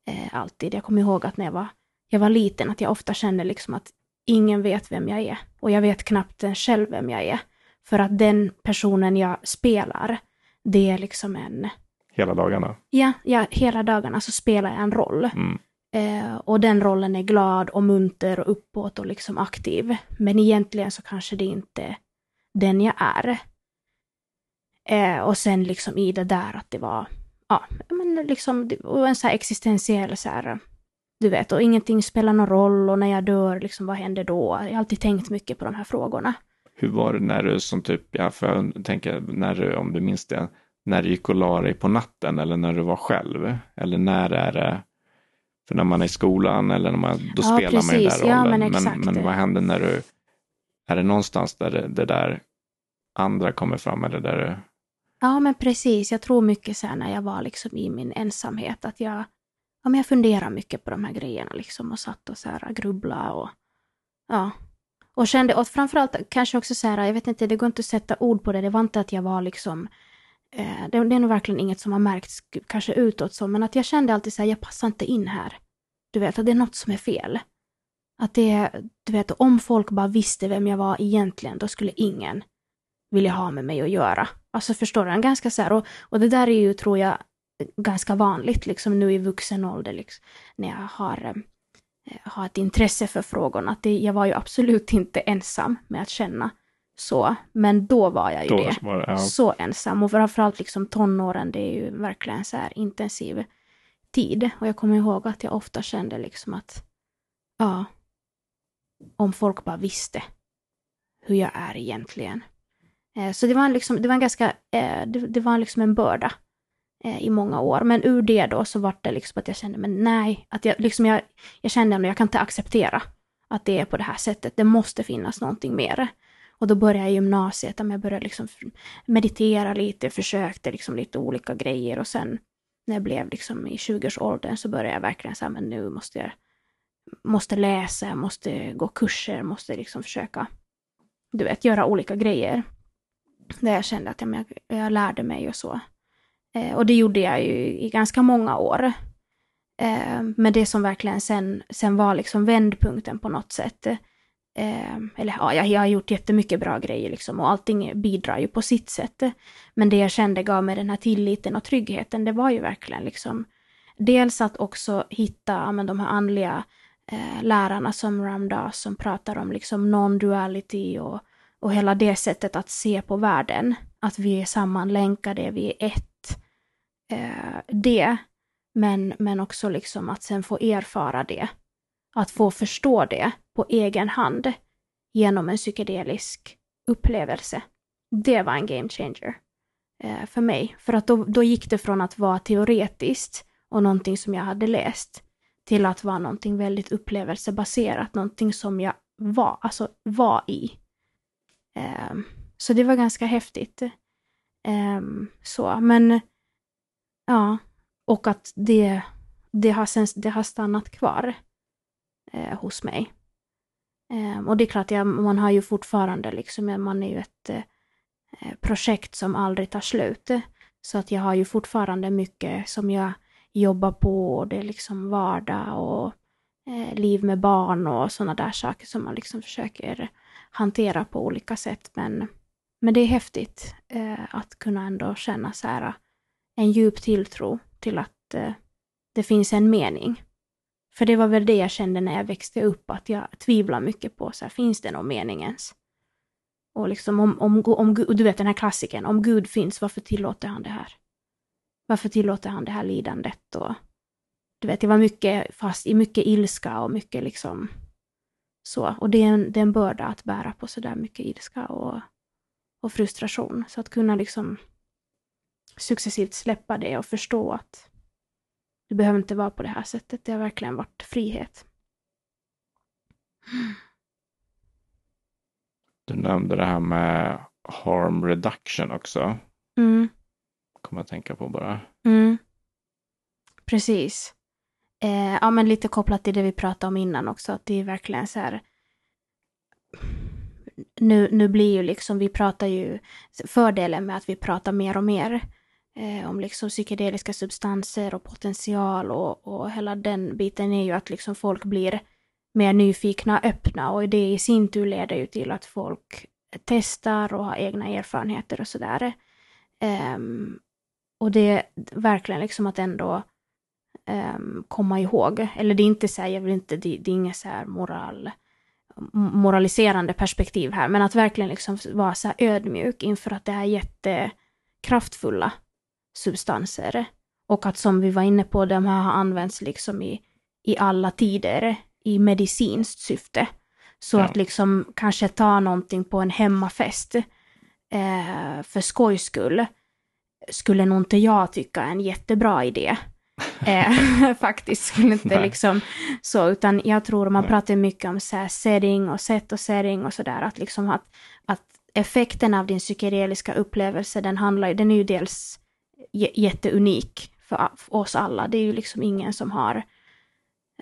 eh, alltid. Jag kommer ihåg att när jag var, jag var liten att jag ofta kände liksom att ingen vet vem jag är och jag vet knappt själv vem jag är. För att den personen jag spelar, det är liksom en... Hela dagarna? Ja, ja hela dagarna så spelar jag en roll. Mm. Eh, och den rollen är glad och munter och uppåt och liksom aktiv. Men egentligen så kanske det inte är den jag är. Eh, och sen liksom i det där att det var, ja, men liksom, och en så här existentiell så här, du vet, och ingenting spelar någon roll och när jag dör, liksom vad händer då? Jag har alltid tänkt mycket på de här frågorna. Hur var det när du som typ, ja, för jag tänker, när du, om du minns det, när du gick och la dig på natten eller när du var själv? Eller när är det, för när man är i skolan eller när man, då ja, spelar precis. man ju den rollen. Ja, men, men, men, vad händer när du, är det någonstans där det, det där andra kommer fram eller där du Ja, men precis. Jag tror mycket så här när jag var liksom i min ensamhet att jag, ja, men jag funderade mycket på de här grejerna liksom och satt och så här grubblade och ja. Och kände, och framförallt kanske också så här, jag vet inte, det går inte att sätta ord på det, det var inte att jag var liksom, eh, det, det är nog verkligen inget som har märkts kanske utåt så, men att jag kände alltid så här, jag passar inte in här. Du vet, att det är något som är fel. Att det, du vet, om folk bara visste vem jag var egentligen, då skulle ingen vilja ha med mig att göra. Alltså förstår du? Ganska så här, och, och det där är ju, tror jag, ganska vanligt liksom nu i vuxen ålder, liksom, när jag har, eh, har ett intresse för frågorna. Att det, jag var ju absolut inte ensam med att känna så, men då var jag ju Då det. det, ja. Så ensam, och framförallt liksom tonåren, det är ju verkligen så här intensiv tid. Och jag kommer ihåg att jag ofta kände liksom att, ja, om folk bara visste hur jag är egentligen. Eh, så det var, liksom, det var en ganska, eh, det, det var liksom en börda eh, i många år. Men ur det då så var det liksom att jag kände, men nej, att jag, liksom jag, jag kände att jag kan inte acceptera att det är på det här sättet. Det måste finnas någonting mer. Och då började jag gymnasiet, där jag började liksom meditera lite, försökte liksom lite olika grejer och sen när jag blev liksom i 20-årsåldern så började jag verkligen säga, men nu måste jag måste läsa, måste gå kurser, måste liksom försöka, du vet, göra olika grejer. Där jag kände att jag, jag lärde mig och så. Eh, och det gjorde jag ju i ganska många år. Eh, men det som verkligen sen, sen var liksom vändpunkten på något sätt. Eh, eller ja, jag, jag har gjort jättemycket bra grejer liksom och allting bidrar ju på sitt sätt. Men det jag kände gav mig den här tilliten och tryggheten, det var ju verkligen liksom dels att också hitta men, de här andliga eh, lärarna som Ramdas som pratar om liksom non-duality och, och hela det sättet att se på världen. Att vi är sammanlänkade, vi är ett. Eh, det, men, men också liksom att sen få erfara det. Att få förstå det på egen hand genom en psykedelisk upplevelse. Det var en game changer eh, för mig. För att då, då gick det från att vara teoretiskt och någonting som jag hade läst till att vara någonting väldigt upplevelsebaserat, någonting som jag var, alltså var i. Eh, så det var ganska häftigt. Eh, så, men ja, och att det, det, har, sen, det har stannat kvar eh, hos mig. Eh, och det är klart, jag, man har ju fortfarande liksom, man är ju ett eh, projekt som aldrig tar slut. Så att jag har ju fortfarande mycket som jag jobbar på och det är liksom vardag och eh, liv med barn och sådana där saker som man liksom försöker hantera på olika sätt. Men, men det är häftigt eh, att kunna ändå känna så här, en djup tilltro till att eh, det finns en mening. För det var väl det jag kände när jag växte upp, att jag tvivlar mycket på, så här, finns det någon mening ens? Och liksom om, om, om, du vet den här klassiken, om Gud finns, varför tillåter han det här? Varför tillåter han det här lidandet? Och, du vet, jag var mycket fast i mycket ilska och mycket liksom så. Och det är en, det är en börda att bära på sådär mycket ilska och, och frustration. Så att kunna liksom successivt släppa det och förstå att det behöver inte vara på det här sättet. Det har verkligen varit frihet. Du nämnde det här med harm reduction också. Mm kommer att tänka på bara. Mm. Precis. Eh, ja, men lite kopplat till det vi pratade om innan också, att det är verkligen så här. Nu, nu blir ju liksom, vi pratar ju, fördelen med att vi pratar mer och mer eh, om liksom psykedeliska substanser och potential och, och hela den biten är ju att liksom folk blir mer nyfikna, öppna. Och det i sin tur leder ju till att folk testar och har egna erfarenheter och sådär. Um, och det är verkligen liksom att ändå um, komma ihåg, eller det är inte så här, jag vill inte, det, det är inget så här moral, moraliserande perspektiv här, men att verkligen liksom vara så här ödmjuk inför att det är jättekraftfulla substanser. Och att som vi var inne på, de här har använts liksom i, i alla tider i medicinskt syfte. Så ja. att liksom kanske ta någonting på en hemmafest eh, för skojs skull skulle nog inte jag tycka är en jättebra idé. eh, faktiskt skulle inte Nej. liksom så, utan jag tror man Nej. pratar mycket om så här setting och set och setting och sådär, att liksom att, att effekten av din psykedeliska upplevelse, den handlar den är ju dels jätteunik för, oss alla. Det är ju liksom ingen som har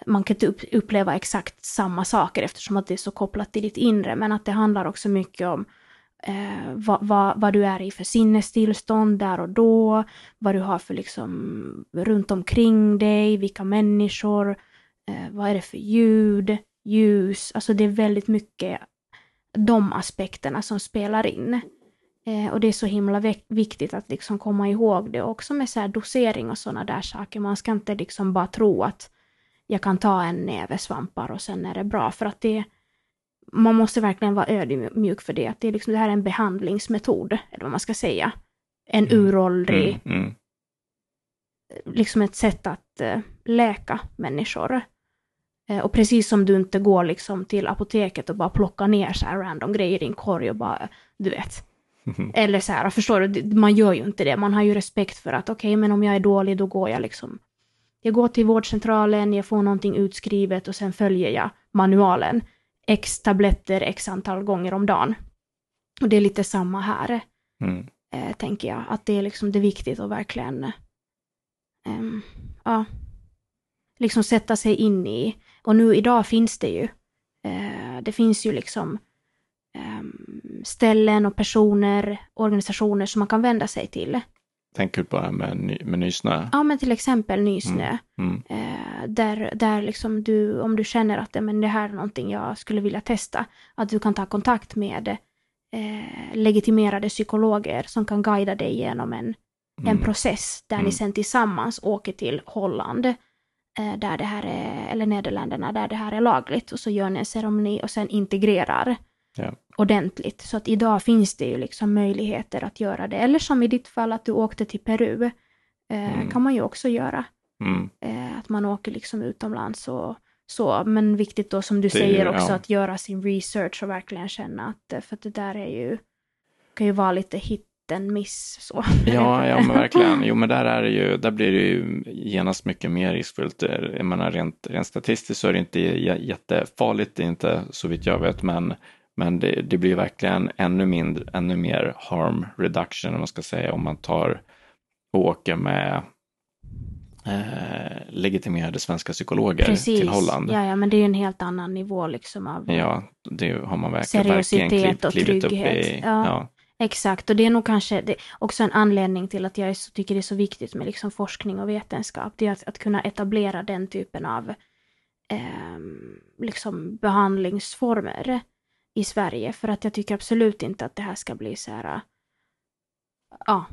man kan inte uppleva exakt samma saker eftersom att det är så kopplat till ditt inre, men att det handlar också mycket om eh, vad, vad, vad, du är i för sinnestillstånd där och då, vad du har för liksom runt omkring dig, vilka människor, eh, vad är det för ljud, ljus, alltså det är väldigt mycket de aspekterna som spelar in. Eh, och det är så himla viktigt att liksom komma ihåg det också med så dosering och sådana där saker. Man ska inte liksom bara tro att jag kan ta en näve svampar och sen är det bra. För att det, man måste verkligen vara ödmjuk för det. Att det, är liksom, det här är en behandlingsmetod, eller vad man ska säga. En mm. uråldrig, mm, mm. liksom ett sätt att uh, läka människor. Uh, och precis som du inte går liksom till apoteket och bara plockar ner så här random grejer i din korg och bara, du vet. Eller så här, förstår du, man gör ju inte det. Man har ju respekt för att okej, okay, men om jag är dålig då går jag liksom jag går till vårdcentralen, jag får någonting utskrivet och sen följer jag manualen. X tabletter x antal gånger om dagen. Och det är lite samma här, mm. eh, tänker jag. Att det är liksom det är viktigt att verkligen eh, ja, liksom sätta sig in i. Och nu idag finns det ju. Eh, det finns ju liksom ställen och personer, organisationer som man kan vända sig till. Tänker du på det här med, ny, med nysnö? Ja, men till exempel nysnö. Mm. Mm. Eh, där där liksom du, om du känner att men det här är någonting jag skulle vilja testa, att du kan ta kontakt med eh, legitimerade psykologer som kan guida dig genom en, mm. en process där ni mm. sen tillsammans åker till Holland, eh, där det här är, eller Nederländerna, där det här är lagligt och så gör ni en ceremoni och sen integrerar ja. ordentligt. Så att idag finns det ju liksom möjligheter att göra det. Eller som i ditt fall att du åkte till Peru, eh, mm. kan man ju också göra. Mm. Eh, att man åker liksom utomlands och så. Men viktigt då som du det, säger också ja. att göra sin research och verkligen känna att, eh, för att det där är ju, kan ju vara lite hit en miss så. Ja, ja men verkligen. Jo men där är det ju, där blir det ju genast mycket mer riskfullt. Jag menar rent, rent statistiskt så är det inte jättefarligt, det är inte så vitt jag vet, men men det, det, blir verkligen ännu, mindre, ännu mer harm reduction om man ska säga om man tar och åker med eh, legitimerade svenska psykologer Precis. till Holland. Ja, ja, men det är ju en helt annan nivå liksom av Ja, det har man verkligen, seriositet verkligen kliv, och trygghet. upp i. Ja. ja. Exakt, och det är nog kanske det, också en anledning till att jag tycker det är så viktigt med liksom forskning och vetenskap. Det är att, att kunna etablera den typen av eh, liksom behandlingsformer i Sverige. För att jag tycker absolut inte att det här ska bli så här, ja,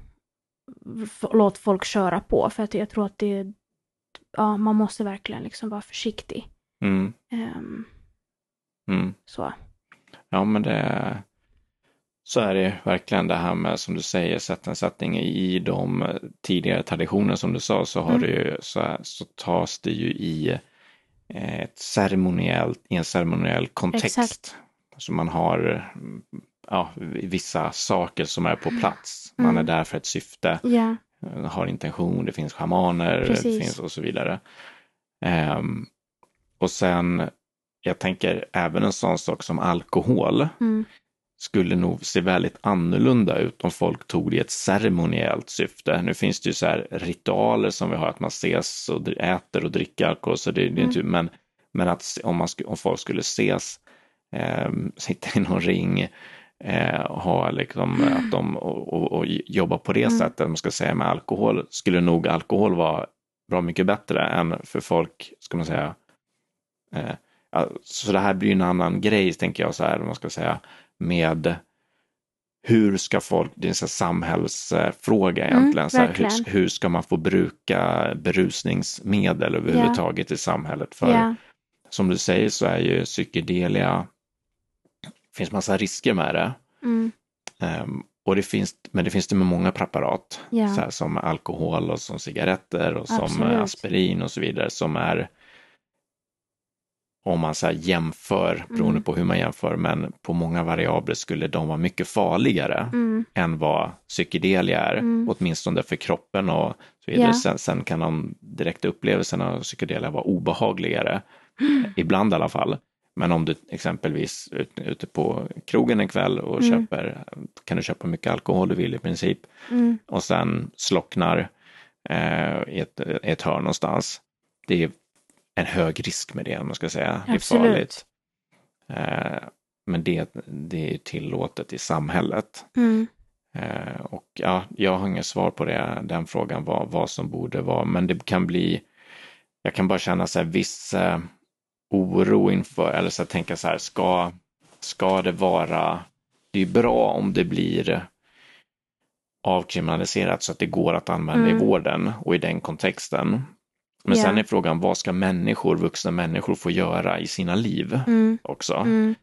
låt folk köra på. För att jag tror att det, ja, man måste verkligen liksom vara försiktig. Mm. Um, mm. Så. Ja, men det så är det verkligen det här med som du säger sättning i de tidigare traditioner som du sa så har mm. det ju, så, så tas det ju i ett ceremoniellt, i en ceremoniell kontext. Exakt. Så man har ja, vissa saker som är på plats. Man mm. är där för ett syfte, yeah. har intention, det finns schamaner det finns och så vidare. Um, och sen, jag tänker även en sån sak som alkohol mm. skulle nog se väldigt annorlunda ut om folk tog det i ett ceremoniellt syfte. Nu finns det ju så här ritualer som vi har, att man ses och äter och dricker alkohol, så det, det är mm. inte, men, men att om, man, om folk skulle ses eh, sitta i någon ring, eh, ha liksom mm. att de och, och, och jobba på det mm. sättet, man ska säga med alkohol, skulle nog alkohol vara bra mycket bättre än för folk, ska man säga. Eh, så det här blir en annan grej, tänker jag, så här, man ska säga, med hur ska folk, det är en samhällsfråga mm, egentligen, mm, så här, hur, hur, ska man få bruka berusningsmedel överhuvudtaget yeah. i samhället? För yeah. som du säger så är ju psykedelia finns massa risker med det. Mm. Um, och det finns, men det finns det med många preparat, ja. så här, som alkohol och som cigaretter och Absolut. som aspirin och så vidare som är om man så jämför, beroende mm. på hur man jämför, men på många variabler skulle de vara mycket farligare mm. än vad psykedelia är, mm. åtminstone för kroppen och så vidare. Yeah. Sen, sen, kan de direkta upplevelserna av psykedelia vara obehagligare, mm. ibland i alla fall. Men om du exempelvis är ute på krogen en kväll och mm. köper, kan du köpa mycket alkohol du vill i princip mm. och sen slocknar eh, i, ett, i ett hörn någonstans. Det är en hög risk med det, om man ska säga. Det är Absolut. farligt. Eh, men det, det är tillåtet i samhället. Mm. Eh, och ja, jag har inget svar på det, den frågan, vad, vad som borde vara, men det kan bli, jag kan bara känna så här viss eh, oro inför, eller så här, tänka så här, ska, ska det vara, det är bra om det blir avkriminaliserat så att det går att använda Mm. i vården och i den kontexten. Men Ja. sen är frågan, vad ska människor, vuxna människor få göra i sina liv Mm. också? Mm.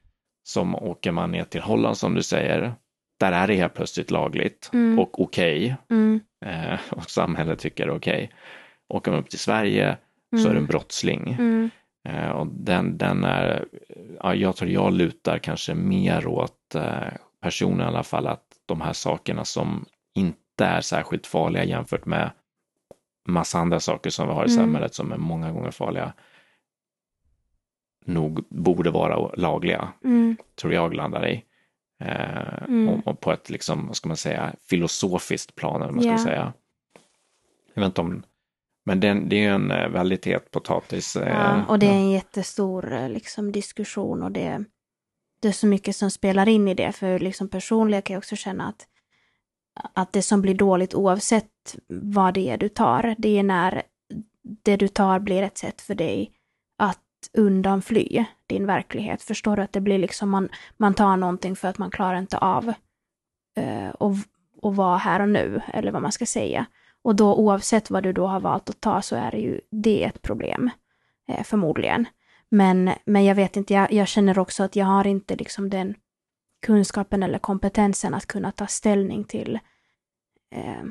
Som åker man ner till Holland som du säger, där är det helt plötsligt lagligt Mm. och okej Mm. eh, och samhället tycker det är okej. Åker man upp till Sverige så är du en brottsling. Eh, och den, den är, ja, jag tror jag lutar kanske mer åt eh, personen i alla fall att de här sakerna som inte är särskilt farliga jämfört med massa andra saker som vi har i Mm. samhället som är många gånger farliga nog borde vara lagliga, Mm. tror jag landar i. Eh, Mm. och, och på ett, liksom, vad ska man säga, filosofiskt plan, eller vad man Ja. ska säga. Jag vet inte om, men det, det är ju en eh, väldigt het potatis. eh, Ja, och det är en jättestor eh, liksom, diskussion och det, det är så mycket som spelar in i det. För liksom, personligen kan jag också känna att, att det som blir dåligt oavsett vad det är du tar, det är när det du tar blir ett sätt för dig att undanfly din verklighet. Förstår du att det blir liksom man, man tar någonting för att man klarar inte av eh, och, och vara här och nu, eller vad man ska säga. Och då oavsett vad du då har valt att ta så är det ju det ett problem, eh, förmodligen. Men, men jag vet inte, jag, jag känner också att jag har inte liksom den kunskapen eller kompetensen att kunna ta ställning till eh,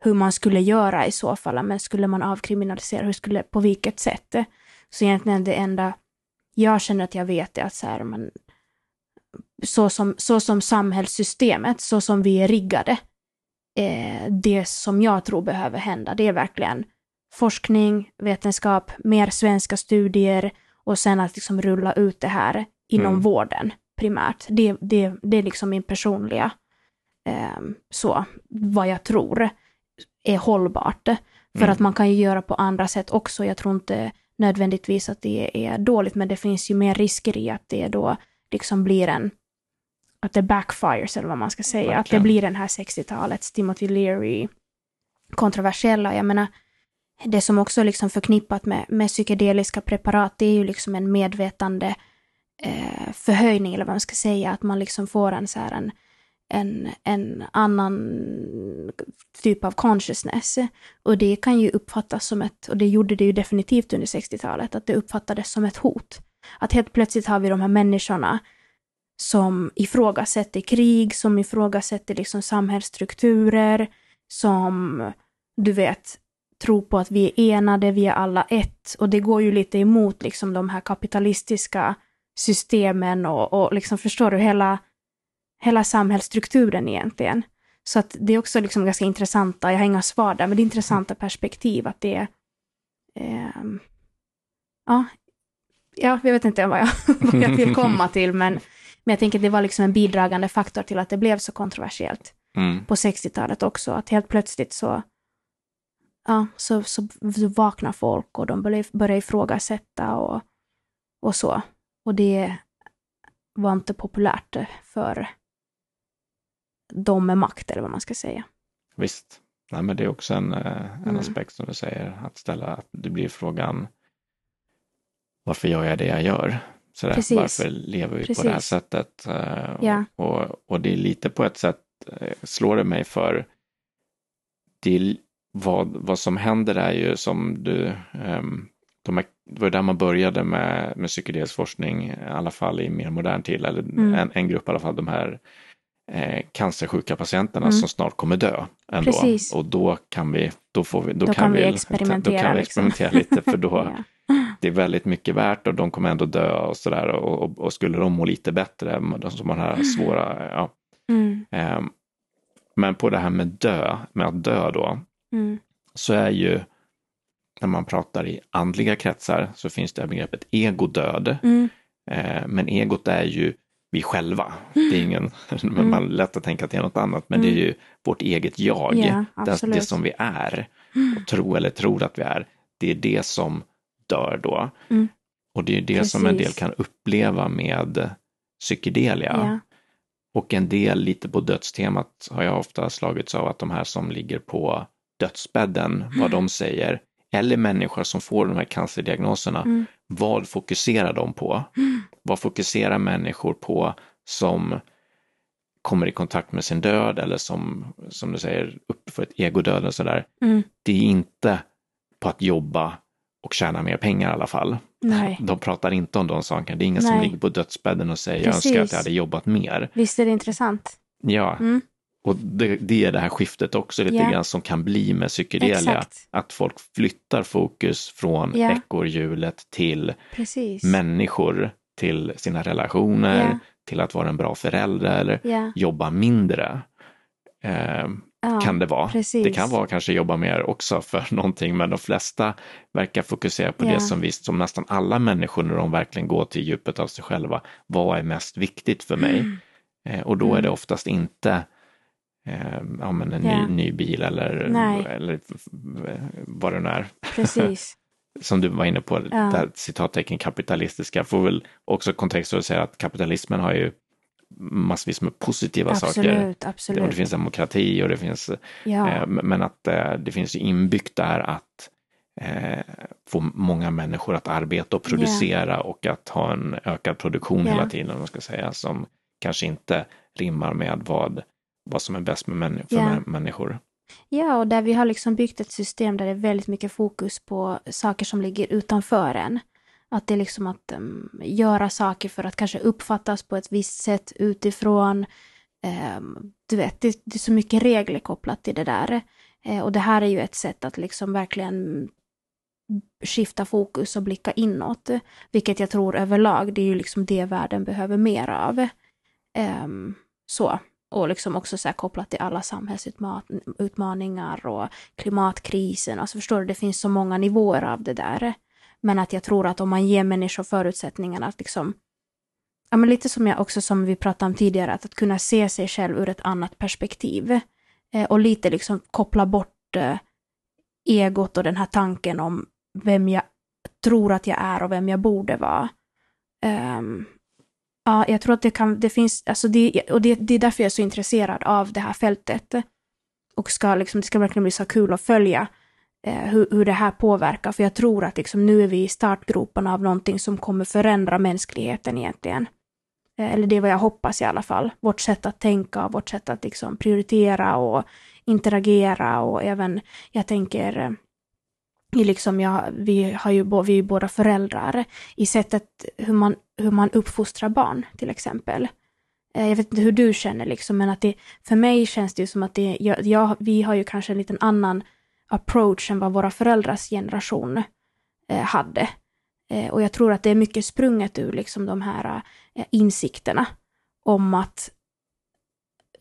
hur man skulle göra i så fall. Men skulle man avkriminalisera, hur skulle, på vilket sätt? Så egentligen det enda jag känner att jag vet är att så här, man, så, som, så som samhällssystemet, så som vi är riggade, eh, det som jag tror behöver hända, det är verkligen forskning, vetenskap, mer svenska studier och sen att liksom rulla ut det här inom Mm. vården primärt. Det, det, det är liksom min personliga, eh, så, vad jag tror är hållbart. För Mm. att man kan ju göra på andra sätt också. Jag tror inte nödvändigtvis att det är dåligt, men det finns ju mer risker i att det då liksom blir en att det backfires, eller vad man ska säga. Att det Verkligen. blir den här 60-talets Timothy Leary kontroversiella. Jag menar, det som också är liksom förknippat med, med psykedeliska preparat, det är ju liksom en medvetande eh, förhöjning, eller vad man ska säga, att man liksom får en så här en, en, en annan typ av consciousness. Och det kan ju uppfattas som ett, och det gjorde det ju definitivt under 60-talet, att det uppfattades som ett hot. Att helt plötsligt har vi de här människorna som ifrågasätter krig, som ifrågasätter liksom samhällsstrukturer, som du vet, tror på att vi är enade, vi är alla ett. Och det går ju lite emot liksom de här kapitalistiska systemen och, och liksom förstår du hela, hela samhällsstrukturen egentligen. Så att det är också liksom ganska intressanta, jag har inga svar där, men det är intressanta perspektiv att det är... Eh, ja, ja, jag vet inte vad jag, vad jag vill komma till, men, men jag tänker att det var liksom en bidragande faktor till att det blev så kontroversiellt Mm. på 60-talet också, att helt plötsligt så, ja, så, så, så vaknar folk och de börjar, börjar ifrågasätta och, och så. Och det var inte populärt för de med makt, eller vad man ska säga. Visst. Nej, men det är också en, eh, en Mm. aspekt som du säger, att ställa, att det blir frågan varför gör jag det jag gör? Så där, Precis. varför lever vi på det här Precis. sättet? Eh, Ja. Och, och det är lite på ett sätt, eh, slår det mig för det är, vad, vad som händer är ju som du, ehm, de här, det var där man började med, med psykedelisk forskning, i alla fall i mer modern tid, eller Mm. en, en grupp i alla fall, de här eh, cancersjuka patienterna Mm. som snart kommer dö ändå. Precis. Och då kan vi, då får vi, då, Då kan, kan vi vi, experimentera, Då kan vi liksom. experimentera lite för då, Ja. Det är väldigt mycket värt och de kommer ändå dö och sådär och, och, och skulle de må lite bättre, de som har den här svåra, ja. Mm, Ehm, men på det här med dö, med att dö då, mm, så är ju när man pratar i andliga kretsar så finns det här begreppet egodöd. mm, Eh, men egot är ju vi själva. Det är ingen, men man lätt att tänka att det är något annat, men det är ju vårt eget jag. Ja, det, det som vi är och tro eller tror att vi är. Det är det som dör då. Mm. Och det är det som en del Precis. kan uppleva med psykedelia. Ja. Och en del lite på dödstemat har jag ofta slagits av att de här som ligger på dödsbädden, vad de säger, eller människor som får de här cancerdiagnoserna, Mm. vad fokuserar de på? Vad fokuserar människor på som kommer i kontakt med sin död eller som, som du säger, upp för ett egodöd och sådär. Mm. Det är inte på att jobba och tjäna mer pengar i alla fall. Nej. De pratar inte om de sakerna. Det är ingen som Nej. ligger på dödsbädden och säger jag Precis. önskar att jag hade jobbat mer. Visst är det intressant? Ja, Mm. och det, det är det här skiftet också lite Ja. grann som kan bli med psykedelia. Att folk flyttar fokus från Ja. ekorrhjulet till Precis. människor, till sina relationer, Ja. till att vara en bra förälder Ja. jobba mindre. Eh, Ja. kan det vara. precis. Det kan vara kanske jobba mer också för någonting, men de flesta verkar fokusera på Ja. det som visst, som nästan alla människor när de verkligen går till djupet av sig själva. Vad är mest viktigt för mig? Mm. Eh, och då är det Mm. oftast inte eh, ja, men en Ja. ny, ny bil eller, Nej. eller vad det nu är. Precis. Som du var inne på, Ja. det här citattecken kapitalistiska. Får väl också kontextualisera att kapitalismen har ju massvis med positiva saker. absolut, Det, och absolut. det finns demokrati och det finns ja. Eh, Men att eh, det finns inbyggt där att eh, få många människor att arbeta och producera och att ha en ökad produktion Ja. hela tiden, om man ska säga, som kanske inte rimmar med vad, vad som är bäst med män, för mä- människor. Ja, och där vi har liksom byggt ett system där det är väldigt mycket fokus på saker som ligger utanför en. Att det är liksom att um, göra saker för att kanske uppfattas på ett visst sätt utifrån. Um, du vet, det, det är så mycket regler kopplat till det där. Uh, och det här är ju ett sätt att liksom verkligen skifta fokus och blicka inåt. Vilket jag tror överlag, det är ju liksom det världen behöver mer av. Um, så. Och liksom också så här kopplat till alla samhällsutmaningar och klimatkrisen. Alltså förstår du, det finns så många nivåer av det där. Men att jag tror att om man ger människor förutsättningarna att liksom Ja, men lite som jag också som vi pratade om tidigare, att, att kunna se sig själv ur ett annat perspektiv. Eh, och lite liksom koppla bort eh, egot och den här tanken om vem jag tror att jag är och vem jag borde vara. Um, ja, jag tror att det kan, det finns, alltså det, och det, det är därför jag är så intresserad av det här fältet. Och ska liksom, det ska verkligen bli så kul att följa Eh, hur, hur det här påverkar, för jag tror att liksom, nu är vi i startgroparna av någonting som kommer förändra mänskligheten egentligen. Eh, eller det är vad jag hoppas i alla fall. Vårt sätt att tänka, och vårt sätt att liksom prioritera och interagera och även, jag tänker, eh, liksom jag, vi, har ju, vi är ju båda föräldrar, i sättet hur man, hur man uppfostrar barn till exempel. Eh, jag vet inte hur du känner liksom, men att det, för mig känns det ju som att det, jag, jag, vi har ju kanske en liten annan approach än vad våra föräldrars generation eh, hade. Eh, och jag tror att det är mycket sprunget ur liksom de här eh, insikterna om att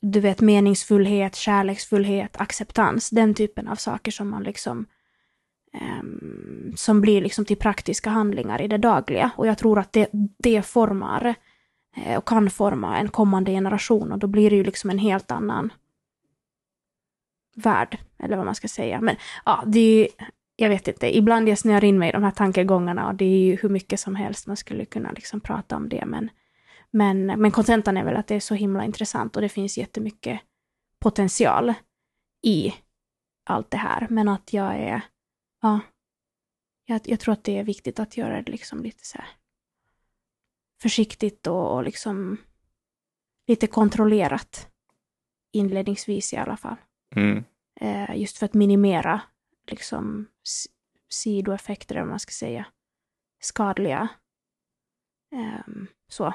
du vet meningsfullhet, kärleksfullhet, acceptans, den typen av saker som man liksom ehm, som blir liksom till praktiska handlingar i det dagliga. Och jag tror att det, det formar eh, och kan forma en kommande generation och då blir det ju liksom en helt annan värld, eller vad man ska säga. Men ja, det är, jag vet inte, ibland jag snör in mig i de här tankegångarna och det är ju hur mycket som helst man skulle kunna liksom prata om det. Men, men, men kontentan är väl att det är så himla intressant och det finns jättemycket potential i allt det här. Men att jag är, ja, jag, jag tror att det är viktigt att göra det liksom lite så här försiktigt och, och liksom lite kontrollerat. Inledningsvis i alla fall. Mm. Eh, just för att minimera liksom sidoeffekter, vad man ska säga. Skadliga. Ehm, så.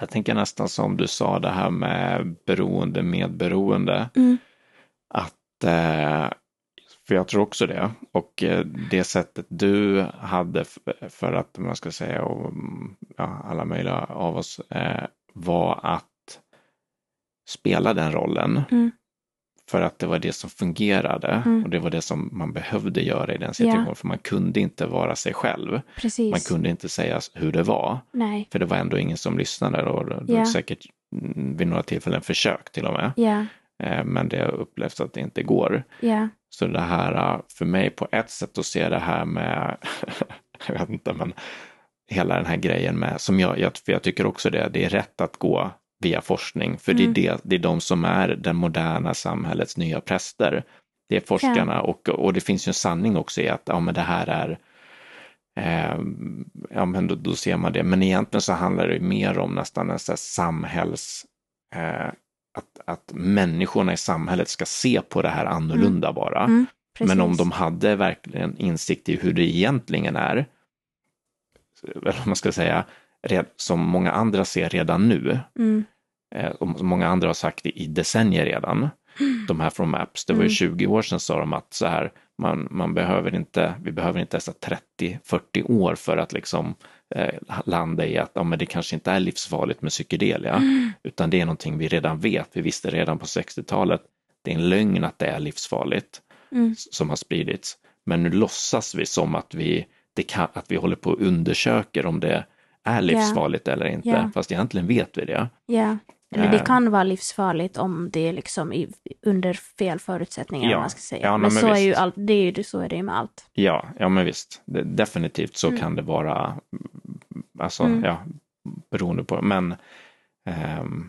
Jag tänker nästan som du sa det här med beroende medberoende. Mm. Att, eh, för jag tror också det. Och eh, det sättet du hade för att, man ska säga, och mm, ja, alla möjliga av oss, eh, var att spela den rollen. Mm. För att det var det som fungerade Mm. och det var det som man behövde göra i den situationen. För man kunde inte vara sig själv. Precis. Man kunde inte säga hur det var. Nej. För det var ändå ingen som lyssnade och Ja. säkert mm, vid några tillfällen försök till och med. Eh, Men det har upplevts att det inte går. Ja. Så det här, eh, för mig på ett sätt att se det här med jag vet inte, men hela den här grejen med, som jag, jag, för jag tycker också det, det är rätt att gå via forskning, för Mm. det, är det, det är de som är den moderna samhällets nya präster. Det är forskarna och, och det finns ju en sanning också i att ja, men det här är eh, ja, men då, då ser man det. Men egentligen så handlar det mer om nästan en här samhälls... Eh, att, att människorna i samhället ska se på det här annorlunda bara. Mm, Men om de hade verkligen insikt i hur det egentligen är, eller vad man ska säga, som många andra ser redan nu, Mm, som många andra har sagt i, decennier redan, de här från Maps, det var ju Mm. 20 år sedan sa de att så här, man, man behöver inte, vi behöver inte dessa 30-40 år för att liksom eh, landa i att ja, men det kanske inte är livsfarligt med psykedelia, Mm. utan det är någonting vi redan vet, vi visste redan på 60-talet, det är en lögn att det är livsfarligt mm, som har spridits. Men nu låtsas vi som att vi, det kan, att vi håller på och undersöker om det är livsfarligt eller inte, Ja. fast egentligen vet vi det. ja. Eller det Eh. kan vara livsfarligt om det är liksom i, under fel förutsättningar, Ja. man ska säga. Ja, men men så är, ju allt, det är ju så är det ju med allt. Ja, ja men visst, det, definitivt så Mm. kan det vara, mm, alltså Mm. ja, beroende på, men ehm,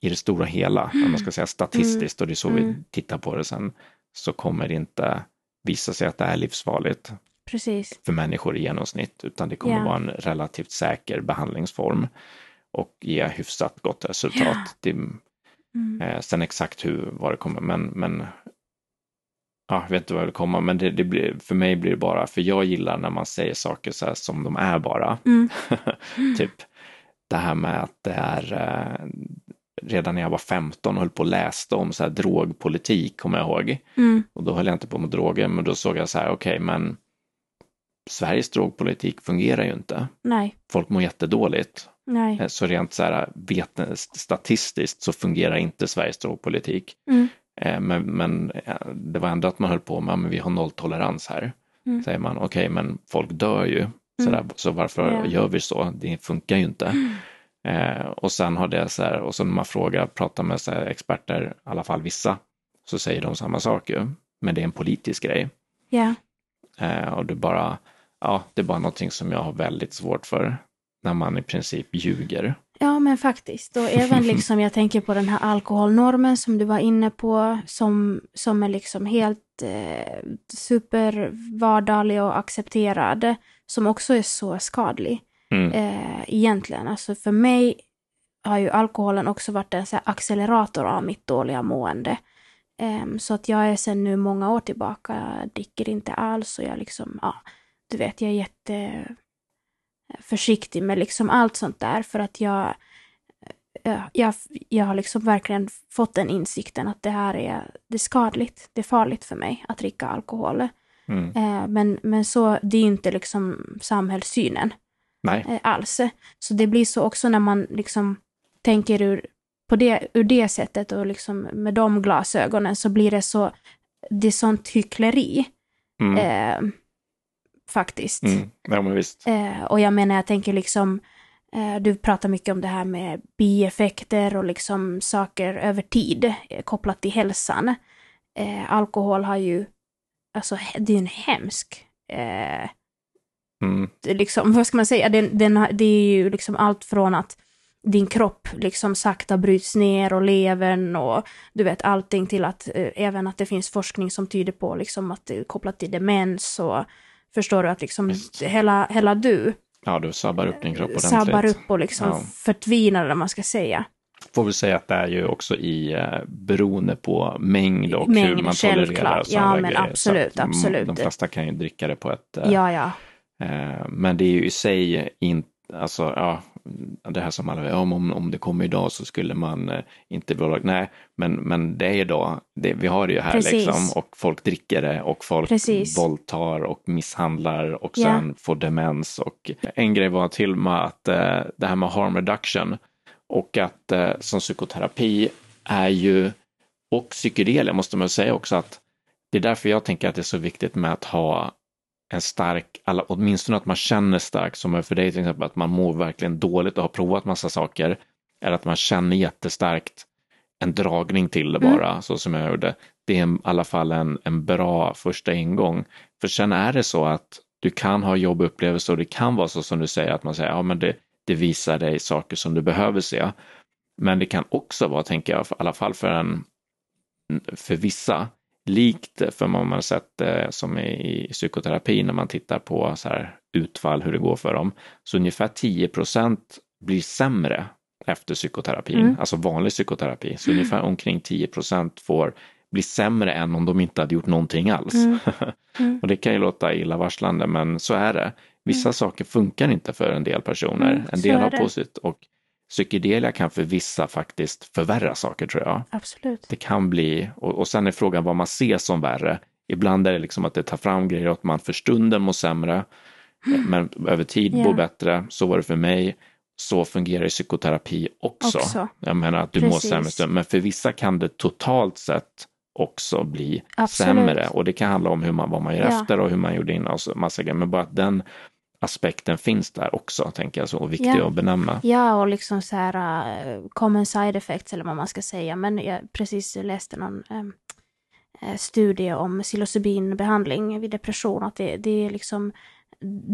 i det stora hela, om man ska säga statistiskt, och det är så vi Mm. tittar på det sen, så kommer det inte visa sig att det är livsfarligt Precis. för människor i genomsnitt, utan det kommer Ja. vara en relativt säker behandlingsform och ge hyfsat gott resultat. Det, Mm. eh, sen exakt hur, vad det kommer, men, men ja, jag vet inte vad det vill komma, men det, det blir, för mig blir det bara, för jag gillar när man säger saker så här som de är bara. Mm. typ det här med att det är eh, redan när jag var 15 och höll på och läste om så här drogpolitik, kommer jag ihåg. Mm. Och då höll jag inte på med droger, men då såg jag så här, okej, men Sveriges drogpolitik fungerar ju inte. Nej, Folk mår jättedåligt. Nej. Eh, Så rent så här, statistiskt så fungerar inte Sveriges drogpolitik. Mm. Eh, Men, men eh, det var ändå att man höll på med, men vi har nolltolerans här. Mm. Säger man, okej, men folk dör ju. Så, där, så varför Ja. gör vi så? Det funkar ju inte. Eh, och sen har det så här, och så när man frågar, pratar med så här experter, i alla fall vissa, så säger de samma sak ju. Men det är en politisk grej. Ja. Eh, och det är bara, ja, det är bara någonting som jag har väldigt svårt för. När man i princip ljuger. Ja, men faktiskt. Och även liksom, jag tänker på den här alkoholnormen som du var inne på, som, som är liksom helt eh, super vardaglig och accepterad, som också är så skadlig Mm. eh, egentligen. Alltså för mig har ju alkoholen också varit en så accelerator av mitt dåliga mående. Em, så att jag är sedan nu många år tillbaka, dricker inte alls och jag liksom, ja, du vet, jag är jätte försiktig med liksom allt sånt där för att jag, eh, jag, jag har liksom verkligen fått den insikten att det här är, det är skadligt, det är farligt för mig att dricka alkohol. Mm. Eh, men, men så, det är inte liksom samhällssynen Nej, eh, alls. Så det blir så också när man liksom tänker ur, på det, ur det sättet och liksom med de glasögonen så blir det så, det är sånt hyckleri mm. eh, faktiskt. Mm. Ja, men visst. Eh, och jag menar, jag tänker liksom, eh, du pratar mycket om det här med bieffekter och liksom saker över tid eh, kopplat till hälsan. Eh, alkohol har ju, alltså det är en hemsk, eh, Mm. liksom, vad ska man säga, den, den, det är ju liksom allt från att din kropp liksom sakta bryts ner och levern och du vet allting till att eh, även att det finns forskning som tyder på liksom att det är kopplat till demens och förstår du att liksom hela, hela du Ja, du sabbar upp din kropp ordentligt. sabbar upp och liksom Ja. förtvinar eller man ska säga. Får vi säga att det är ju också i eh, beroende på mängd och hur Mängd, man tolererar självklart. sådana Ja, där men grejer. Absolut, mm, absolut. De flesta kan ju dricka det på ett... eh, Ja, ja. eh, men det är ju i sig inte, alltså ja, det här som alla, ja, om, om det kommer idag så skulle man eh, inte vilja, nej, men, men det är idag, det, vi har det ju här Precis. liksom och folk dricker det och folk Precis. våldtar och misshandlar och sen får demens och en grej var till med att eh, det här med harm reduction och att eh, som psykoterapi är ju och psykedelia måste man säga också att det är därför jag tänker att det är så viktigt med att ha en stark, alla, åtminstone att man känner starkt, som är för dig till exempel, att man mår verkligen dåligt och har provat massa saker, eller att man känner jättestarkt en dragning till det Mm. bara, så som jag gjorde. Det är i alla fall en, en bra första ingång. För sen är det så att du kan ha jobbupplevelser och det kan vara så som du säger att man säger, ja men det, det visar dig saker som du behöver se. Men det kan också vara, tänker jag, i alla fall för, en, för vissa, likt för vad man har sett eh, som i, i psykoterapi när man tittar på så här utfall, hur det går för dem. Så ungefär 10% blir sämre efter psykoterapin, mm. alltså vanlig psykoterapi. Så mm. ungefär omkring 10 får bli sämre än om de inte hade gjort någonting alls. Mm. Mm. och det kan ju låta illavarslande men så är det. Vissa mm. saker funkar inte för en del personer. Mm, en del har på sitt och psykedelia kan för vissa faktiskt förvärra saker tror jag. Absolut. Det kan bli, och, och sen är frågan vad man ser som värre. Ibland är det liksom att det tar fram grejer att man för stunden mår sämre, men över tid yeah. mår bättre. Så var det för mig. Så fungerar psykoterapi också. också. Jag menar att du Precis. mår sämre, men för vissa kan det totalt sett också bli Absolut. sämre och det kan handla om hur man, vad man gör ja. efter och hur man gjorde innan och så massa grejer. Men bara att den aspekten finns där också, tänker jag, så viktig ja. att benämna. Ja, och liksom så här uh, common side effects eller vad man ska säga. Men jag precis läste någon um, studie om psilocybinbehandling vid depression, att det, det är liksom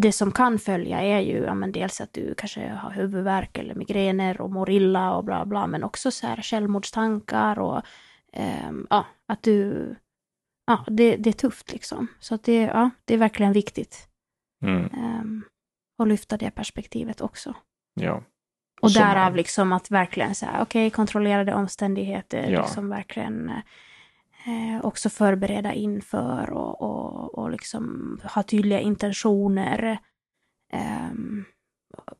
det som kan följa är ju ja, men dels att du kanske har huvudvärk eller migräner och mår illa och bla bla, men också så här självmordstankar och um, ja, att du, ja, det, det är tufft liksom. Så att det, ja, det är verkligen viktigt. Mm. Um, och lyfta det perspektivet också. Ja. Och, och därav liksom att verkligen säga, okej, okay, kontrollerade omständigheter, ja. liksom verkligen eh, också förbereda inför och, och, och liksom ha tydliga intentioner. Eh,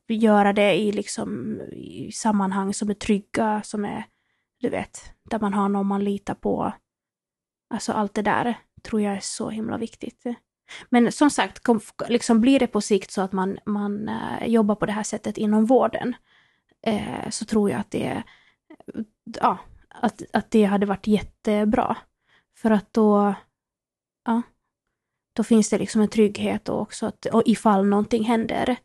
göra det i liksom i sammanhang som är trygga, som är du vet, där man har någon man litar på. Alltså allt det där tror jag är så himla viktigt. Men som sagt, kom, liksom blir det på sikt så att man, man uh, jobbar på det här sättet inom vården, uh, så tror jag att det, ja, att, att det hade varit jättebra. För att då, ja, då finns det liksom en trygghet och också att och ifall någonting händer,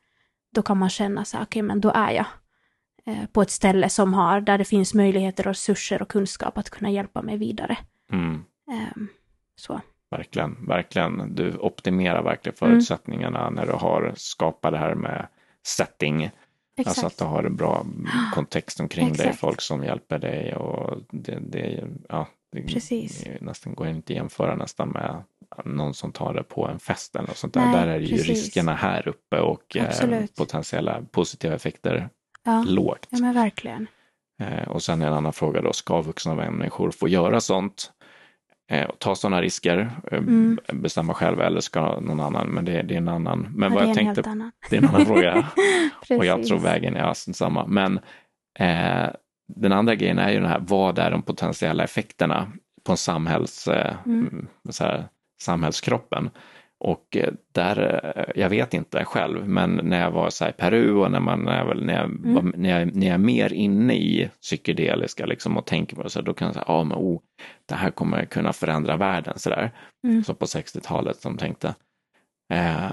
då kan man känna så här, okej, okay, men då är jag Eh, på ett ställe som har, där det finns möjligheter och resurser och kunskap att kunna hjälpa mig vidare. Mm. Um, så. Verkligen, verkligen. Du optimerar verkligen mm. förutsättningarna mm. när du har skapat det här med setting. Exakt. Alltså att du har en bra kontext omkring Exakt. dig, folk som hjälper dig och det, det, ja, det precis. nästan går inte att jämföra nästan med någon som tar det på en fest eller något sånt där. Nej, där är ju riskerna här uppe och eh, potentiella positiva effekter ja. lågt. Ja, men verkligen. Eh, och sen en annan fråga då, ska vuxna människor få göra sånt? Eh, ta sådana risker, eh, mm. bestämma själv eller ska någon annan, men det, det är en annan. Men ja, vad jag tänkte, det är en annan fråga. och jag tror vägen är samma. Men eh, den andra grejen är ju den här, vad är de potentiella effekterna på en samhälls, eh, mm. så här, samhällskroppen? Och eh, där, eh, jag vet inte själv, men när jag var så i Peru och när, man, när, jag, när, jag, mm. när, jag, när jag är mer inne i psykedeliska liksom och tänker på det, så då kan jag säga, ja ah, men oh, det här kommer kunna förändra världen sådär. Mm. Så på 60-talet som tänkte. Eh,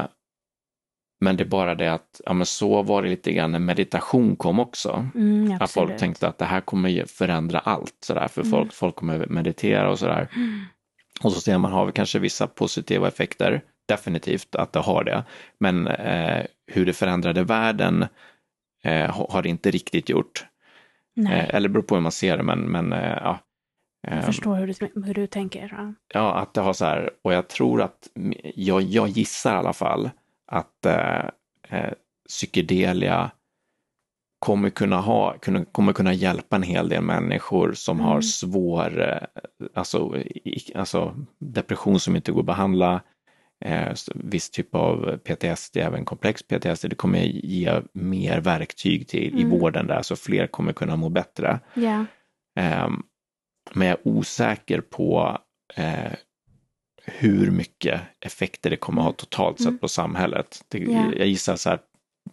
men det är bara det att, ja men så var det lite grann när meditation kom också. Mm, att folk tänkte att det här kommer förändra allt sådär, för mm. folk, folk kommer meditera och sådär. Mm. Och så ser man, har vi kanske vissa positiva effekter definitivt att det har det. Men eh, hur det förändrade världen eh, har det inte riktigt gjort. Eh, eller beror på hur man ser det, men, men eh, ja. Jag eh, förstår hur du, hur du tänker. Ja. ja. att det har så här, och jag tror att, jag, jag gissar i alla fall att eh, psykedelia kommer kunna, ha, kommer kunna hjälpa en hel del människor som mm. har svår, alltså, alltså depression som inte går att behandla, eh, viss typ av PTSD, även komplex PTSD, det kommer ge mer verktyg till mm. i vården där, så fler kommer kunna må bättre. Yeah. Eh, men jag är osäker på eh, hur mycket effekter det kommer ha totalt sett mm. på samhället. Det, yeah. Jag gissar så här,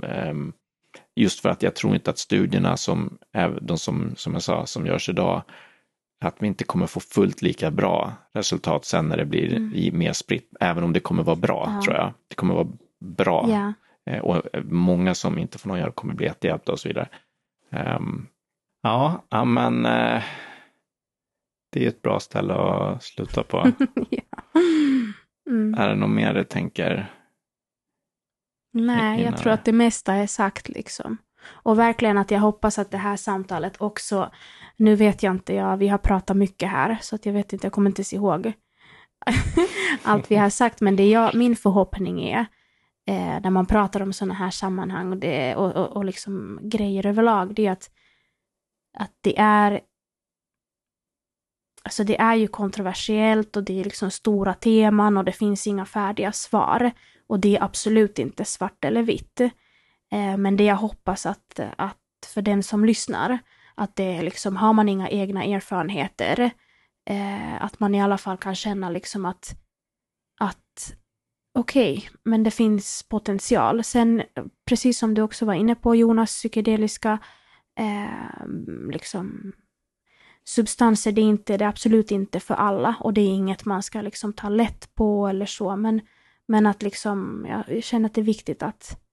ehm, just för att jag tror inte att studierna som, de som, som jag sa, som görs idag, att vi inte kommer få fullt lika bra resultat sen när det blir mm. mer spritt, även om det kommer vara bra ja. tror jag. Det kommer vara bra. Ja. Eh, och många som inte får någon hjälp kommer bli jättehjälpta och så vidare. Um, ja, men uh, det är ett bra ställe att sluta på. ja. mm. Är det något mer du tänker Nej, jag tror att det mesta är sagt liksom. Och verkligen att jag hoppas att det här samtalet också, nu vet jag inte, ja, vi har pratat mycket här, så att jag vet inte, jag kommer inte ens ihåg allt vi har sagt, men det jag, min förhoppning är, eh, när man pratar om sådana här sammanhang och, det, och, och, och liksom grejer överlag, det är att, att det är Alltså det är ju kontroversiellt och det är liksom stora teman och det finns inga färdiga svar. Och det är absolut inte svart eller vitt. Eh, men det jag hoppas att, att för den som lyssnar, att det är liksom, har man inga egna erfarenheter, eh, att man i alla fall kan känna liksom att, att okej, okay, men det finns potential. Sen, precis som du också var inne på Jonas, psykedeliska eh, liksom substanser, det är, inte, det är absolut inte för alla och det är inget man ska liksom ta lätt på eller så, men, men att liksom, jag känner att det är viktigt att,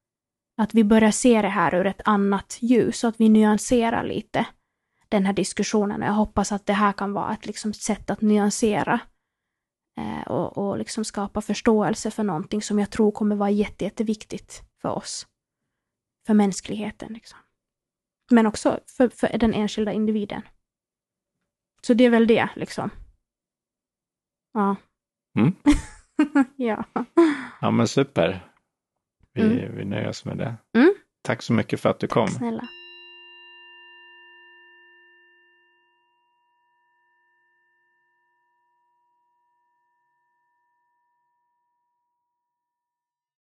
att vi börjar se det här ur ett annat ljus och att vi nyanserar lite den här diskussionen och jag hoppas att det här kan vara ett liksom sätt att nyansera eh, och, och liksom skapa förståelse för någonting som jag tror kommer vara jätte, jätteviktigt för oss. För mänskligheten liksom. Men också för, för den enskilda individen. Så det är väl det, liksom. Ja. Mm. ja. Ja men super. Vi, Mm. vi nöjer oss med det. Mm. Tack så mycket för att du kom. Snälla.